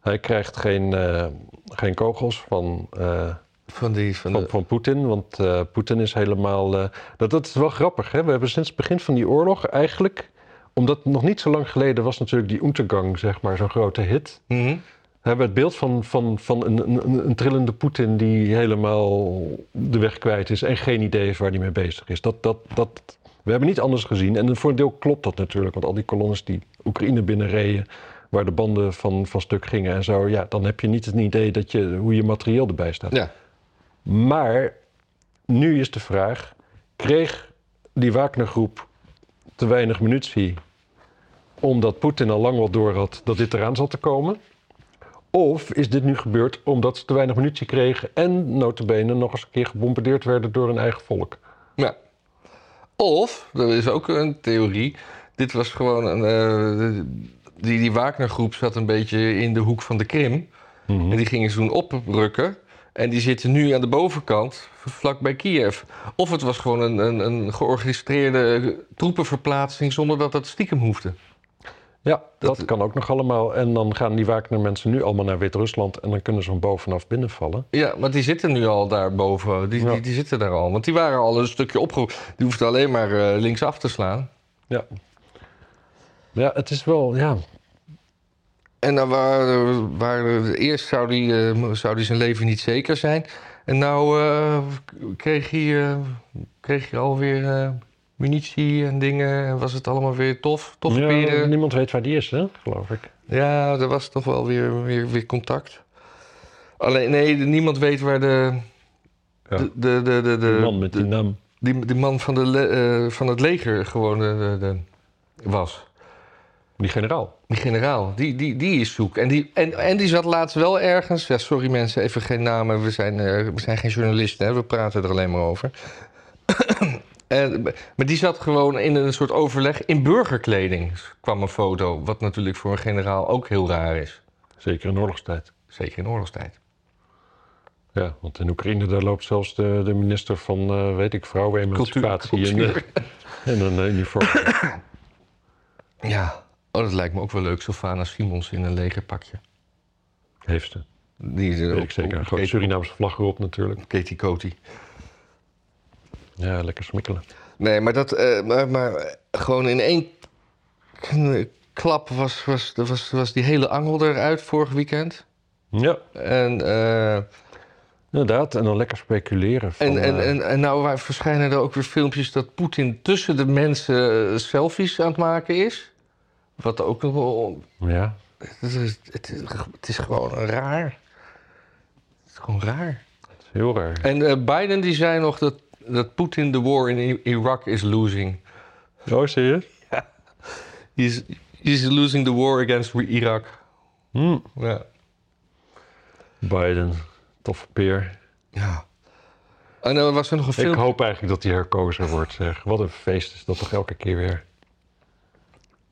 hij krijgt geen, eh, geen kogels van, eh, Van die, van van, de... van Poetin. Want eh, Poetin is helemaal. dat, dat is wel grappig. Hè? We hebben sinds het begin van die oorlog eigenlijk. Omdat nog niet zo lang geleden was natuurlijk die Untergang, zeg maar, zo'n grote hit. Mhm. We hebben het beeld van, van, van een, een, een trillende Poetin die helemaal de weg kwijt is en geen idee heeft waar hij mee bezig is. Dat, dat, dat, we hebben niet anders gezien. En voor een deel klopt dat natuurlijk, want al die kolonnes die Oekraïne binnenreden, waar de banden van, van stuk gingen en zo, ja, dan heb je niet het idee dat je, hoe je materieel erbij staat. Ja. Maar nu is de vraag: kreeg die Wagnergroep te weinig munitie omdat Poetin al lang wel door had dat dit eraan zat te komen? Of is dit nu gebeurd omdat ze te weinig munitie kregen en notabene nog eens een keer gebombardeerd werden door hun eigen volk? Ja. Of, dat is ook een theorie, dit was gewoon een... eh, die, die Wagnergroep zat een beetje in de hoek van de Krim. En die gingen ze toen oprukken. En die zitten nu aan de bovenkant, vlak bij Kiev. Of het was gewoon een, een, een georganiseerde troepenverplaatsing zonder dat dat stiekem hoefde. Ja, dat, Dat- kan ook nog allemaal. En dan gaan die Wagner mensen nu allemaal naar Wit-Rusland en dan kunnen ze van bovenaf binnenvallen. Ja, maar die zitten nu al daar boven. Die, Ja. die, die zitten daar al. Want die waren al een stukje opgeroepen. Die hoefden alleen maar eh, linksaf te slaan. Ja. Ja, het is wel, ja. En dan waren, waren, eerst zou die, eh, zou die zijn leven niet zeker zijn. En nou eh, kreeg, hij, eh, kreeg hij alweer munitie en dingen. En was het allemaal weer tof. Toffe ja peren. niemand weet waar die is, hè, geloof ik. Ja, er was toch wel weer, weer, weer contact. Alleen, nee, niemand weet waar de... Ja. De, de, de, de, de- Die man met die naam. die, die man van, de, van het leger gewoon was. Die generaal. Die generaal, die, die, die is zoek. En die, en, en die zat laatst wel ergens. Ja, sorry mensen, even geen namen. We zijn, eh, we zijn geen journalisten, hè? we praten er alleen maar over. *clears throat* en, maar die zat gewoon in een soort overleg in burgerkleding. kwam een foto. Wat natuurlijk voor een generaal ook heel raar is. Zeker in oorlogstijd. Zeker in oorlogstijd. Ja, want in Oekraïne daar loopt zelfs de, de minister van, eh, weet ik, vrouwenemancipatie in, Cultuur. eh, in een eh, uniform. *coughs* Ja, oh, dat lijkt me ook wel leuk. Sylvana Simons in een legerpakje. Heeft ze. Die is Weet ik zeker. Een grote Surinaamse vlag erop natuurlijk. Katie Coty. Ja, lekker smikkelen. Nee, maar dat, eh, maar, maar gewoon in één klap was, was, was, was die hele angel eruit vorig weekend. Ja, En, eh, inderdaad. En dan lekker speculeren. Van, en, en, eh, en, en nou verschijnen er ook weer filmpjes dat Poetin tussen de mensen eh, selfies aan het maken is. Wat ook nog wel. ja, Het is, het is, het is gewoon raar. Het is gewoon raar. dat is heel raar. En eh, Biden die zei nog dat, dat Poetin de war in I- Iraq is losing. Oh, zie je? He's, he's losing the war against Iraq. Hm. Ja. Biden, toffe peer. ja. En dan was er nog een Ik film. hoop eigenlijk dat hij herkozen wordt, zeg. Wat een feest is dat toch elke keer weer.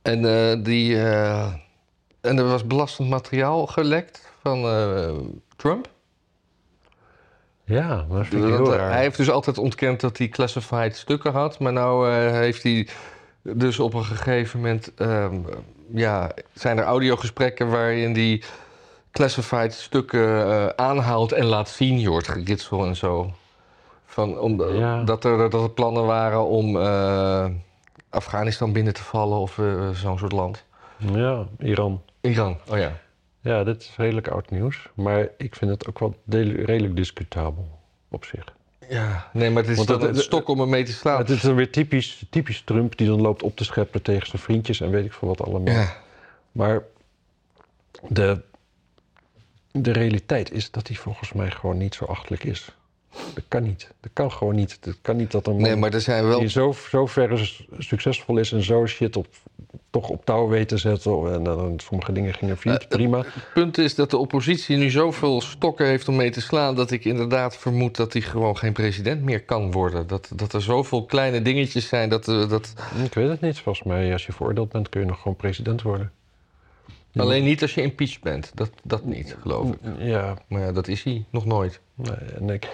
En, eh, die, eh, en er was belastend materiaal gelekt van eh, Trump. Ja, maar dat vind ik Want, heel raar. hij heeft dus altijd ontkend dat hij classified stukken had. Maar nou heeft hij dus op een gegeven moment... ehm, ja, zijn er audiogesprekken waarin hij classified stukken aanhaalt en laat zien. Je hoort geritsel en zo. Van, om, Ja. dat, er, dat er plannen waren om eh, Afghanistan binnen te vallen of eh, zo'n soort land. Ja, Iran. Iran, oh ja. Ja, dit is redelijk oud nieuws. Maar ik vind het ook wel redelijk discutabel op zich. Ja, nee, maar het is Want dan dat- een stok om ermee te slaan. Het is dan weer typisch, typisch Trump die dan loopt op te scheppen tegen zijn vriendjes en weet ik veel wat allemaal. Ja. Maar de, de realiteit is dat hij volgens mij gewoon niet zo achtelijk is. Dat kan niet. Dat kan gewoon niet. Dat kan niet dat een man Nee, maar er zijn wel die zo, zo ver succesvol is en zo shit op, toch op touw weet te zetten. En dan sommige dingen gingen failliet, Eh, prima. Het punt is dat de oppositie nu zoveel stokken heeft om mee te slaan... dat ik inderdaad vermoed dat hij gewoon geen president meer kan worden. Dat, dat er zoveel kleine dingetjes zijn dat... eh, dat Ik weet het niet. Volgens mij, als je veroordeeld bent, kun je nog gewoon president worden. alleen niet als je impeached bent. Dat, dat niet, geloof ik. Ja, Maar ja, dat is hij nog nooit. nee, en ik,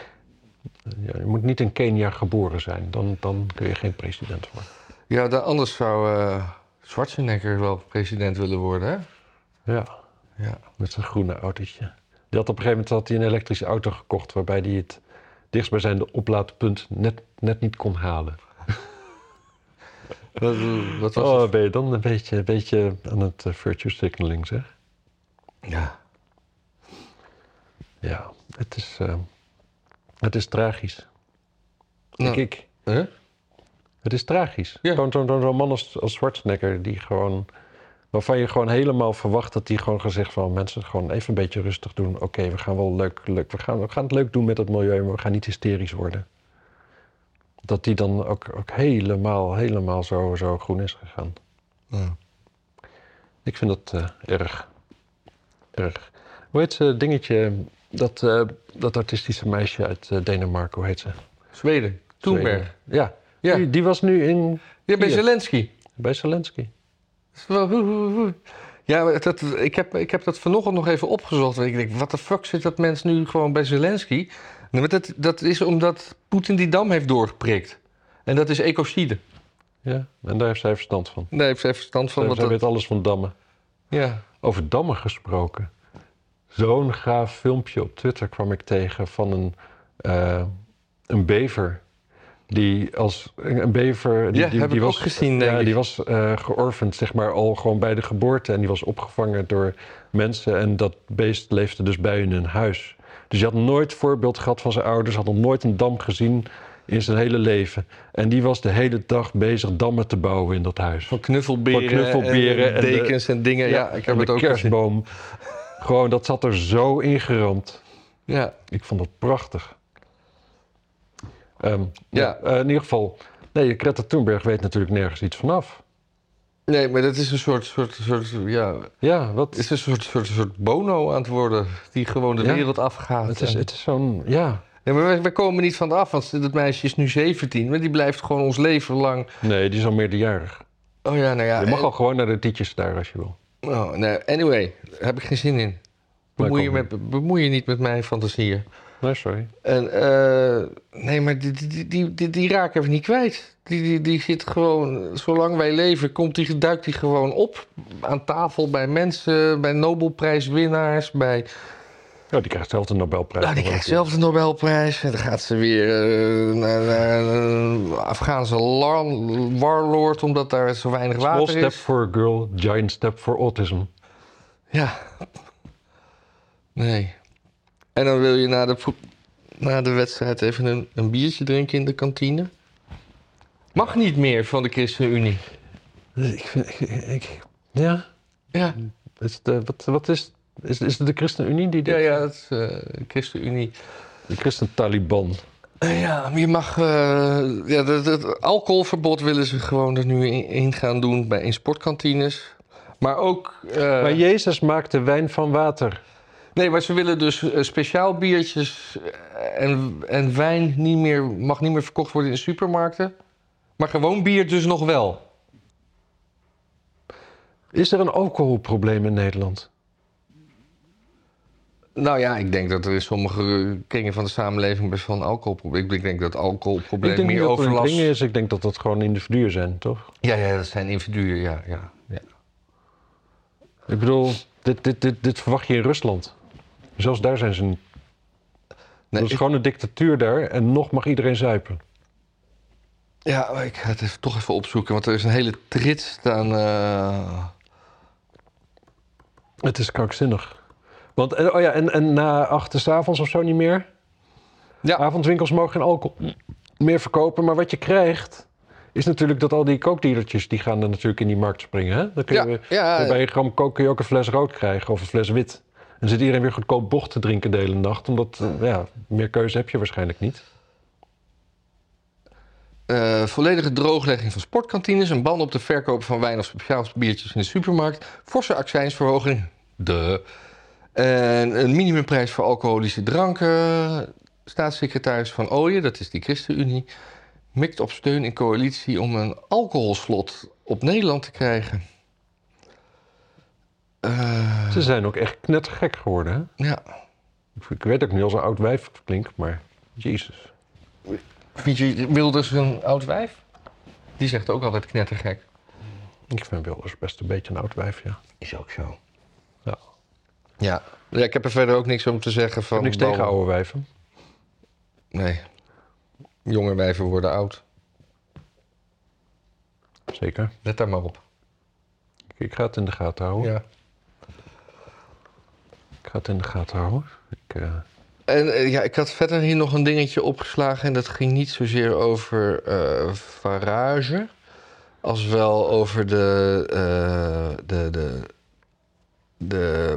ja, je moet niet in Kenia geboren zijn. Dan, dan kun je geen president worden. Ja, dan, anders zou eh Schwarzenegger wel president willen worden, hè? Ja, Ja. met zijn groene autootje. Die had op een gegeven moment had hij een elektrische auto gekocht... waarbij hij het dichtstbijzijnde oplaadpunt net, net niet kon halen. *laughs* Wat, wat was Oh, het? ben je dan een beetje, een beetje aan het uh, virtue signaling, zeg? Ja. Ja, het is, eh, het is tragisch. Nou, Ik, hè? het is tragisch. Ja. Zo'n zo'n man als, als Schwarzenegger, die gewoon... Waarvan je gewoon helemaal verwacht dat hij gewoon gezegd van... mensen gewoon even een beetje rustig doen. Oké, we gaan wel leuk, leuk we, gaan, we gaan het leuk doen met het milieu... maar we gaan niet hysterisch worden. Dat die dan ook, ook helemaal, helemaal zo, zo groen is gegaan. Ja. Ik vind dat eh, erg. Erg. Hoe heet ze, dingetje... Dat, eh, dat artistische meisje uit eh, Denemarken, hoe heet ze? Zweden. Thunberg. Ja, Ja. Die, die was nu in, Ja, bij Hier. Zelensky. bij Zelensky. Hoe. Ja, dat, ik, heb, ik heb dat vanochtend nog even opgezocht. Ik denk, wat de fuck zit dat mens nu gewoon bij Zelensky? Dat, dat is omdat Poetin die dam heeft doorgeprikt. En dat is ecocide. Ja, en daar heeft zij verstand van. Daar heeft ze even verstand van. Zij, zij dat, weet alles van dammen. ja. Over dammen gesproken. Zo'n gaaf filmpje op Twitter kwam ik tegen van een, eh, een bever. Die als een bever. Die, Ja, die, heb die ik was, ook gezien, denk Ja, ik. die was eh georfend, zeg maar, al gewoon bij de geboorte. En die was opgevangen door mensen. En dat beest leefde dus bij hun in huis. Dus hij had nooit voorbeeld gehad van zijn ouders, had nog nooit een dam gezien in zijn hele leven. En die was de hele dag bezig dammen te bouwen in dat huis. Van knuffelberen, Van knuffelberen en, en de- dekens en dingen. Ja, ik heb en het de ook gezien. Gewoon, dat zat er zo ingeramd. Ja, Ik vond dat prachtig. Ehm, Ja. ja, eh, in ieder geval. Nee, Greta Thunberg weet natuurlijk nergens iets vanaf. nee, maar dat is een soort, soort, soort ja, Ja, wat, het is een soort, soort, soort bono aan het worden. Die gewoon de Ja. wereld afgaat. het is, En- het is zo'n. Ja. Ja, maar wij, wij komen niet van af, want dat meisje is nu 17. Maar die blijft gewoon ons leven lang. Nee, die is al meerderjarig. Oh ja, nou ja. je mag en- al gewoon naar de tietjes daar als je wil. Oh, nee, anyway, daar heb ik geen zin in. Bemoei je, met, bemoei je niet met mijn fantasieën. Nee, sorry. En, eh, nee, maar die, die, die, die, die raken we niet kwijt. Die, die, die zit gewoon, zolang wij leven, komt die, duikt die gewoon op. Aan tafel bij mensen, bij Nobelprijswinnaars, bij... Ja, die krijgt zelf de Nobelprijs. Nou, die krijgt zelf de Nobelprijs. En dan gaat ze weer eh, naar, naar een Afghaanse lar- warlord, omdat daar zo weinig Small water step is. for a girl, giant step for autism. Ja. Nee. En dan wil je na de, na de wedstrijd even een, een biertje drinken in de kantine. Mag niet meer van de ChristenUnie. Ik vind, ik, ik- ja, Ja, is de, wat, wat is, is, is het de ChristenUnie die dit? ja, ja het eh, ChristenUnie. De Christen-Taliban. Eh, ja, maar je mag... eh, ja, het- alcoholverbod willen ze gewoon er nu in, in gaan doen bij, in sportkantines. Maar ook... Maar Jezus maakte wijn van water. Nee, maar ze willen dus speciaal biertjes en, en wijn niet meer, mag niet meer verkocht worden in de supermarkten. Maar gewoon bier dus nog wel. Is er een alcoholprobleem in Nederland? Nou ja, ik denk dat er in sommige kringen van de samenleving best wel een alcoholprobleem. Ik denk dat het alcoholprobleem ik denk meer niet dat er een overlast... ding is. Ik denk dat dat gewoon individuen zijn, toch? Ja, ja, dat zijn individuen, ja, ja, ja. Ik bedoel, dit, dit, dit, dit verwacht je in Rusland. Zelfs daar zijn ze niet. Nee, dat is ik- gewoon een dictatuur daar en nog mag iedereen zuipen. Ja, maar ik ga het even, toch even opzoeken, want er is een hele trits aan... eh, Het is krankzinnig. Want, en- oh ja, en, en na acht avonds of zo niet meer? Ja. Avondwinkels mogen geen alcohol meer verkopen. Maar wat je krijgt, is natuurlijk dat al die kookdealertjes... die gaan er natuurlijk in die markt springen. Hè? Dan kun je, Ja, ja. Bij een gram kook kun je ook een fles rood krijgen of een fles wit. En zit iedereen weer goedkoop bocht te drinken de hele nacht. Omdat, eh, ja, meer keuze heb je waarschijnlijk niet. Eh, volledige drooglegging van sportkantines, een ban op de verkoop van wijn of speciaal biertjes in de supermarkt, forse accijnsverhoging, de, en een minimumprijs voor alcoholische dranken. Staatssecretaris Van Ooyen, dat is die ChristenUnie, mikt op steun in coalitie om een alcoholslot op Nederland te krijgen. Eh, Ze zijn ook echt knettergek geworden. Hè? ja. Ik- Ik weet ook niet als een oud wijf klinkt, maar jezus. Vind je Wilders een oud wijf? Die zegt ook altijd knettergek. Ik vind Wilders best een beetje een oud wijf, ja. Is ook zo. Ja. Ja. ik heb er verder ook niks om te zeggen van... niks tegen oude wijven. Nee. Jonge wijven worden oud. Zeker. Let daar maar op. Ik, ik ga het in de gaten houden. Ja. Ik ga het in de gaten houden. Ik, eh, En eh, ja, ik had verder hier nog een dingetje opgeslagen... en dat ging niet zozeer over eh Farage... als wel over de... de, de, de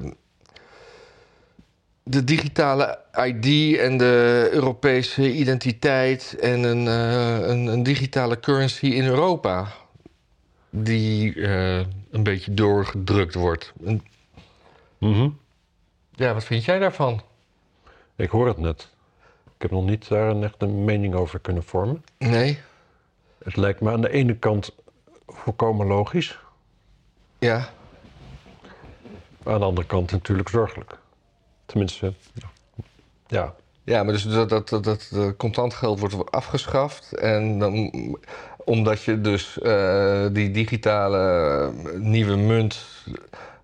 de digitale ID en de Europese identiteit en een, eh, een, een digitale currency in Europa. Die eh, een beetje doorgedrukt wordt. En, mhm. ja, wat vind jij daarvan? Ik hoor het net. Ik heb nog niet daar een echte mening over kunnen vormen. Nee? Het lijkt me aan de ene kant volkomen logisch. Ja. Aan de andere kant natuurlijk zorgelijk. Tenminste, ja. Ja, maar dus dat, dat, dat, dat contant geld wordt afgeschaft. En dan, omdat je dus eh, die digitale nieuwe munt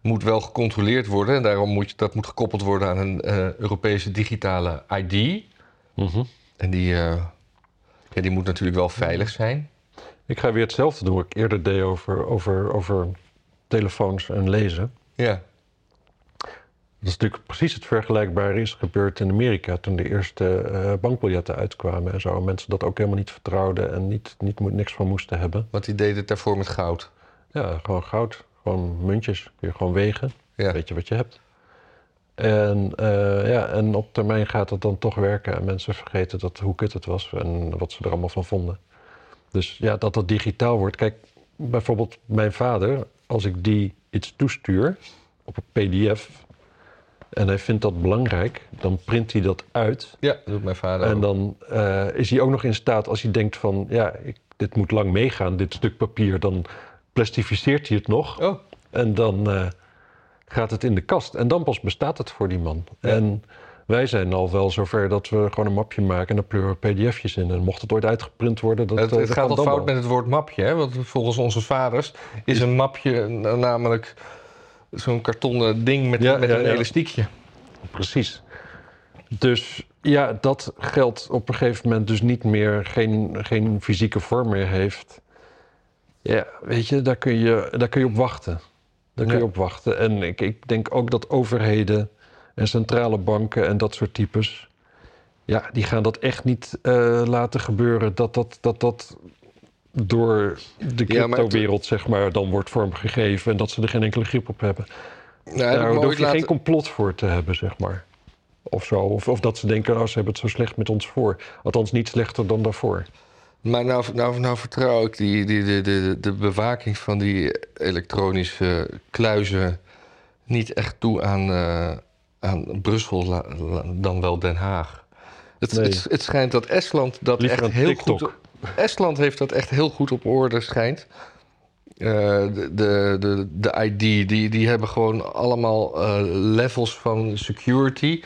moet wel gecontroleerd worden. En daarom moet je, dat moet gekoppeld worden aan een eh, Europese digitale ID. Mhm. En die, eh, ja, die moet natuurlijk wel veilig zijn. Ik ga weer hetzelfde doen wat ik eerder deed over, over, over telefoons en lezen. Ja. Dat is natuurlijk precies het vergelijkbare is gebeurd in Amerika toen de eerste eh, bankbiljetten uitkwamen en zo. En mensen dat ook helemaal niet vertrouwden en niet, niet, niks van moesten hebben. Want die deed het daarvoor met goud. Ja, gewoon goud, gewoon muntjes, kun je gewoon wegen. Ja. Weet je wat je hebt. En, eh, ja, en op termijn gaat het dan toch werken en mensen vergeten dat, hoe kut het was en wat ze er allemaal van vonden. Dus ja, dat dat digitaal wordt. Kijk, bijvoorbeeld mijn vader, als ik die iets toestuur op een pdf en hij vindt dat belangrijk, dan print hij dat uit. Ja, dat doet mijn vader En ook. dan eh, is hij ook nog in staat, als hij denkt van, ja, ik, dit moet lang meegaan, dit stuk papier, dan plastificeert hij het nog. Oh, En dan eh, gaat het in de kast. En dan pas bestaat het voor die man. Ja. En wij zijn al wel zover dat we gewoon een mapje maken en dan pleuren we pdf'jes in. En mocht het ooit uitgeprint worden, dat, het, eh, het dat gaat al fout wel. met het woord mapje. Hè? Want volgens onze vaders is een mapje namelijk zo'n kartonnen ding met, Ja, met ja, een ja. elastiekje. Precies. Dus ja, dat geld op een gegeven moment dus niet meer, geen, geen fysieke vorm meer heeft. Ja, weet je, daar kun je, daar kun je op wachten. Daar kun je op wachten. En ik, ik denk ook dat overheden en centrale banken en dat soort types... ja, die gaan dat echt niet eh, laten gebeuren... dat dat, dat, dat door de Ja, crypto-wereld, zeg maar, dan wordt vormgegeven... en dat ze er geen enkele grip op hebben. Nou, Daar hoef je laten- geen complot voor te hebben, zeg maar. Of zo. Of, of dat ze denken, oh, ze hebben het zo slecht met ons voor. Althans, niet slechter dan daarvoor. Maar nou, nou, nou vertrouw ik die, die, de, de, de bewaking van die elektronische kluizen niet echt toe aan, eh, aan Brussel, la- la- dan wel Den Haag. Het, Nee. het, het schijnt dat Estland dat Liever echt heel TikTok. goed... Estland heeft dat echt heel goed op orde, schijnt. Eh, de, de, de, de ID, die, die hebben gewoon allemaal eh, levels van security.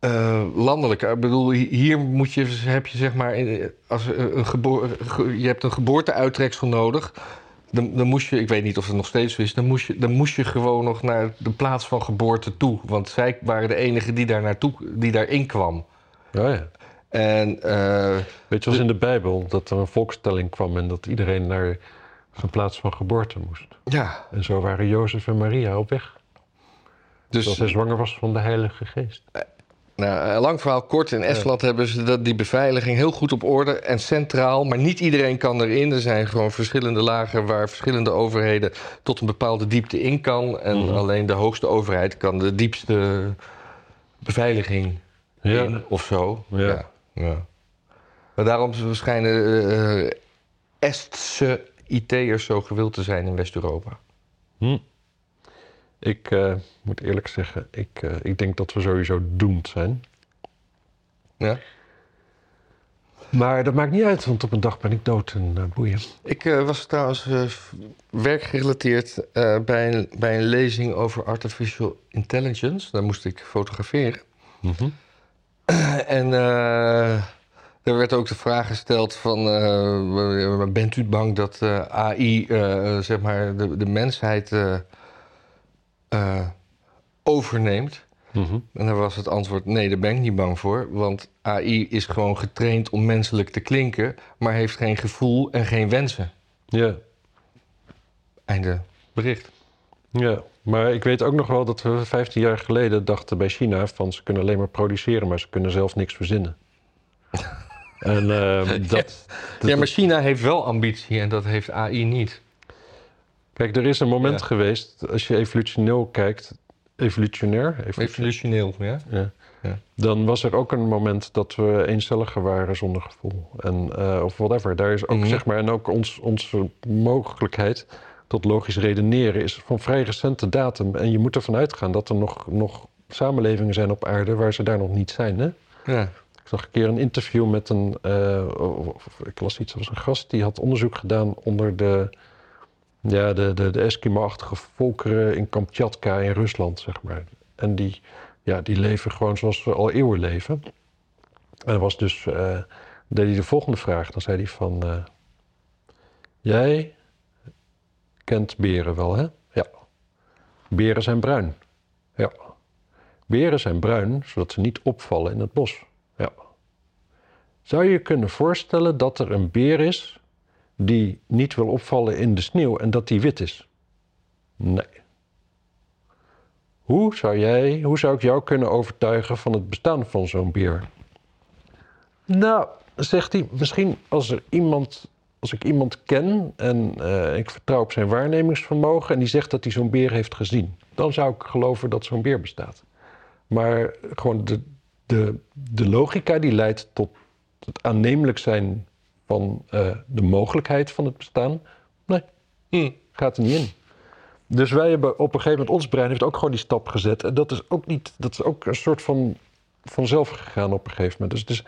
Eh, landelijk. Ik bedoel, hi- hier moet je, heb je zeg maar, als een geboor, ge- je hebt een geboorteuittreksel nodig. Dan, dan moest je, ik weet niet of het nog steeds zo is, dan moest, je, dan moest je gewoon nog naar de plaats van geboorte toe. Want zij waren de enige die daar naartoe, die daarin kwam. Ja, ja. En eh, Weet je, zoals in de Bijbel, dat er een volkstelling kwam... en dat iedereen naar zijn plaats van geboorte moest. ja, En zo waren Jozef en Maria op weg. dus Terwijl zij zwanger was van de Heilige Geest. Nou, eh, lang verhaal kort. In Estland hebben ze dat, die beveiliging heel goed op orde en centraal. Maar niet iedereen kan erin. Er zijn gewoon verschillende lagen waar verschillende overheden tot een bepaalde diepte in kan. En Mhm. alleen de hoogste overheid kan de diepste beveiliging Ja. in of zo. Ja. Ja. Maar daarom schijnen eh, Estse IT'ers zo gewild te zijn in West-Europa. Hm. Ik eh, moet eerlijk zeggen, ik, eh, ik denk dat we sowieso doemd zijn. Ja? Maar dat maakt niet uit, want op een dag ben ik dood en eh, boeien. Ik eh, was trouwens eh, f- werkgerelateerd eh, bij, een, bij een lezing over artificial intelligence. Daar moest ik fotograferen. Mhm. En eh, er werd ook de vraag gesteld van... eh, bent u bang dat eh, AI, eh, zeg maar, de, de mensheid... eh, eh, overneemt. Mhm. En dan was het antwoord: nee, daar ben ik niet bang voor. Want AI is gewoon getraind om menselijk te klinken, maar heeft geen gevoel en geen wensen. Ja. Einde bericht. Ja, maar ik weet ook nog wel dat we 15 jaar geleden dachten bij China van ze kunnen alleen maar produceren, maar ze kunnen zelf niks verzinnen. *laughs* en ehm, dat, dat- ja, maar China heeft wel ambitie en dat heeft AI niet. Kijk, er is een moment Ja. geweest, als je evolutioneel kijkt, evolutionair, Evolutioneel, ja. ja. Ja. dan was er ook een moment dat we eencelliger waren zonder gevoel. En, eh, of whatever. Daar is ook, Mhm. zeg maar, en ook ons, onze mogelijkheid tot logisch redeneren is van vrij recente datum. En je moet ervan uitgaan dat er nog, nog samenlevingen zijn op aarde waar ze daar nog niet zijn. Hè? Ja. Ik zag een keer een interview met een, of- of- ik las iets, was een gast die had onderzoek gedaan onder de, ja, de, de, de Eskimo-achtige volkeren in Kamchatka in Rusland, zeg maar. En die, ja, die leven gewoon zoals we al eeuwen leven. En was dus, eh, deed hij de volgende vraag, dan zei hij van, eh, jij kent beren wel, hè? Ja. Beren zijn bruin. Ja. Beren zijn bruin, zodat ze niet opvallen in het bos. Ja. Zou je je kunnen voorstellen dat er een beer is die niet wil opvallen in de sneeuw en dat die wit is? Nee. Hoe zou jij, hoe zou ik jou kunnen overtuigen van het bestaan van zo'n beer? Nou, zegt hij, misschien als er iemand, als ik iemand ken en eh, ik vertrouw op zijn waarnemingsvermogen en die zegt dat hij zo'n beer heeft gezien, dan zou ik geloven dat zo'n beer bestaat. Maar gewoon de, de, de logica die leidt tot het aannemelijk zijn van eh, de mogelijkheid van het bestaan, nee, Hm. gaat er niet in. Dus wij hebben op een gegeven moment, ons brein heeft ook gewoon die stap gezet. En dat is ook niet, dat is ook een soort van vanzelf gegaan op een gegeven moment. Dus het is,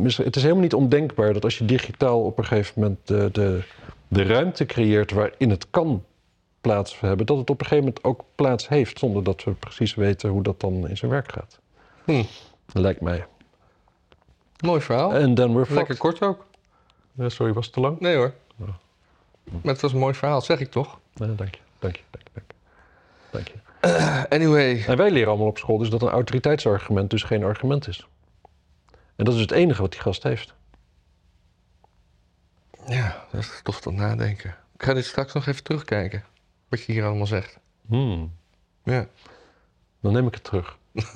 het is helemaal niet ondenkbaar dat als je digitaal op een gegeven moment de, de, de ruimte creëert waarin het kan plaats hebben, dat het op een gegeven moment ook plaats heeft, zonder dat we precies weten hoe dat dan in zijn werk gaat. Hm. Lijkt mij. Mooi verhaal. En dan Lekker fucked. kort ook. Eh, sorry, was het te lang? Nee hoor. Ja. Maar het was een mooi verhaal, zeg ik toch? Nee, dank je. Dank je, dank je, dank je. Dank je. Anyway. En wij leren allemaal op school dus dat een autoriteitsargument dus geen argument is. En dat is het enige wat die gast heeft. Ja, dat is tof tot nadenken. Ik ga dit straks nog even terugkijken. Wat je hier allemaal zegt. Hmm, Ja. dan neem ik het terug. *laughs*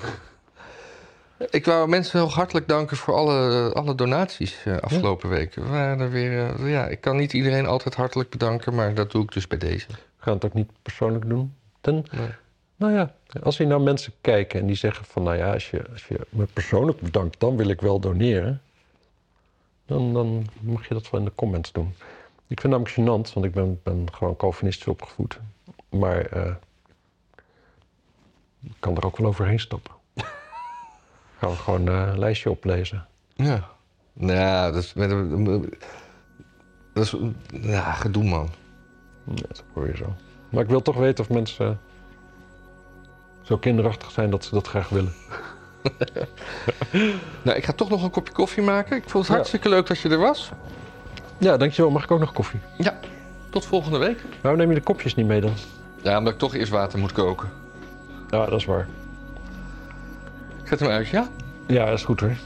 Ik wou mensen heel hartelijk danken voor alle, alle donaties eh, afgelopen weken. We waren er weer, eh, ja, ik kan niet iedereen altijd hartelijk bedanken, maar dat doe ik dus bij deze. We gaan het ook niet persoonlijk doen. Ten, Nee. Nou ja, als hier nou mensen kijken en die zeggen van... nou ja, als je, als je me persoonlijk bedankt, dan wil ik wel doneren. Dan, dan mag je dat wel in de comments doen. Ik vind het namelijk gênant, want ik ben, ben gewoon Calvinistisch opgevoed. Maar eh, ik kan er ook wel overheen stappen. *laughs* Gaan we gewoon eh, een lijstje oplezen. Ja. Nou, dat is, met dat is ja, gedoe man. Ja, dat hoor je zo. Maar ik wil toch weten of mensen zo kinderachtig zijn dat ze dat graag willen. *laughs* Nou, ik ga toch nog een kopje koffie maken. Ik vond het Ja. hartstikke leuk dat je er was. Ja, dankjewel. Mag ik ook nog koffie? Ja, tot volgende week. Waarom neem je de kopjes niet mee dan? Ja, omdat ik toch eerst water moet koken. Ja, dat is waar. Ik zet hem uit, ja? Ja, dat is goed hoor.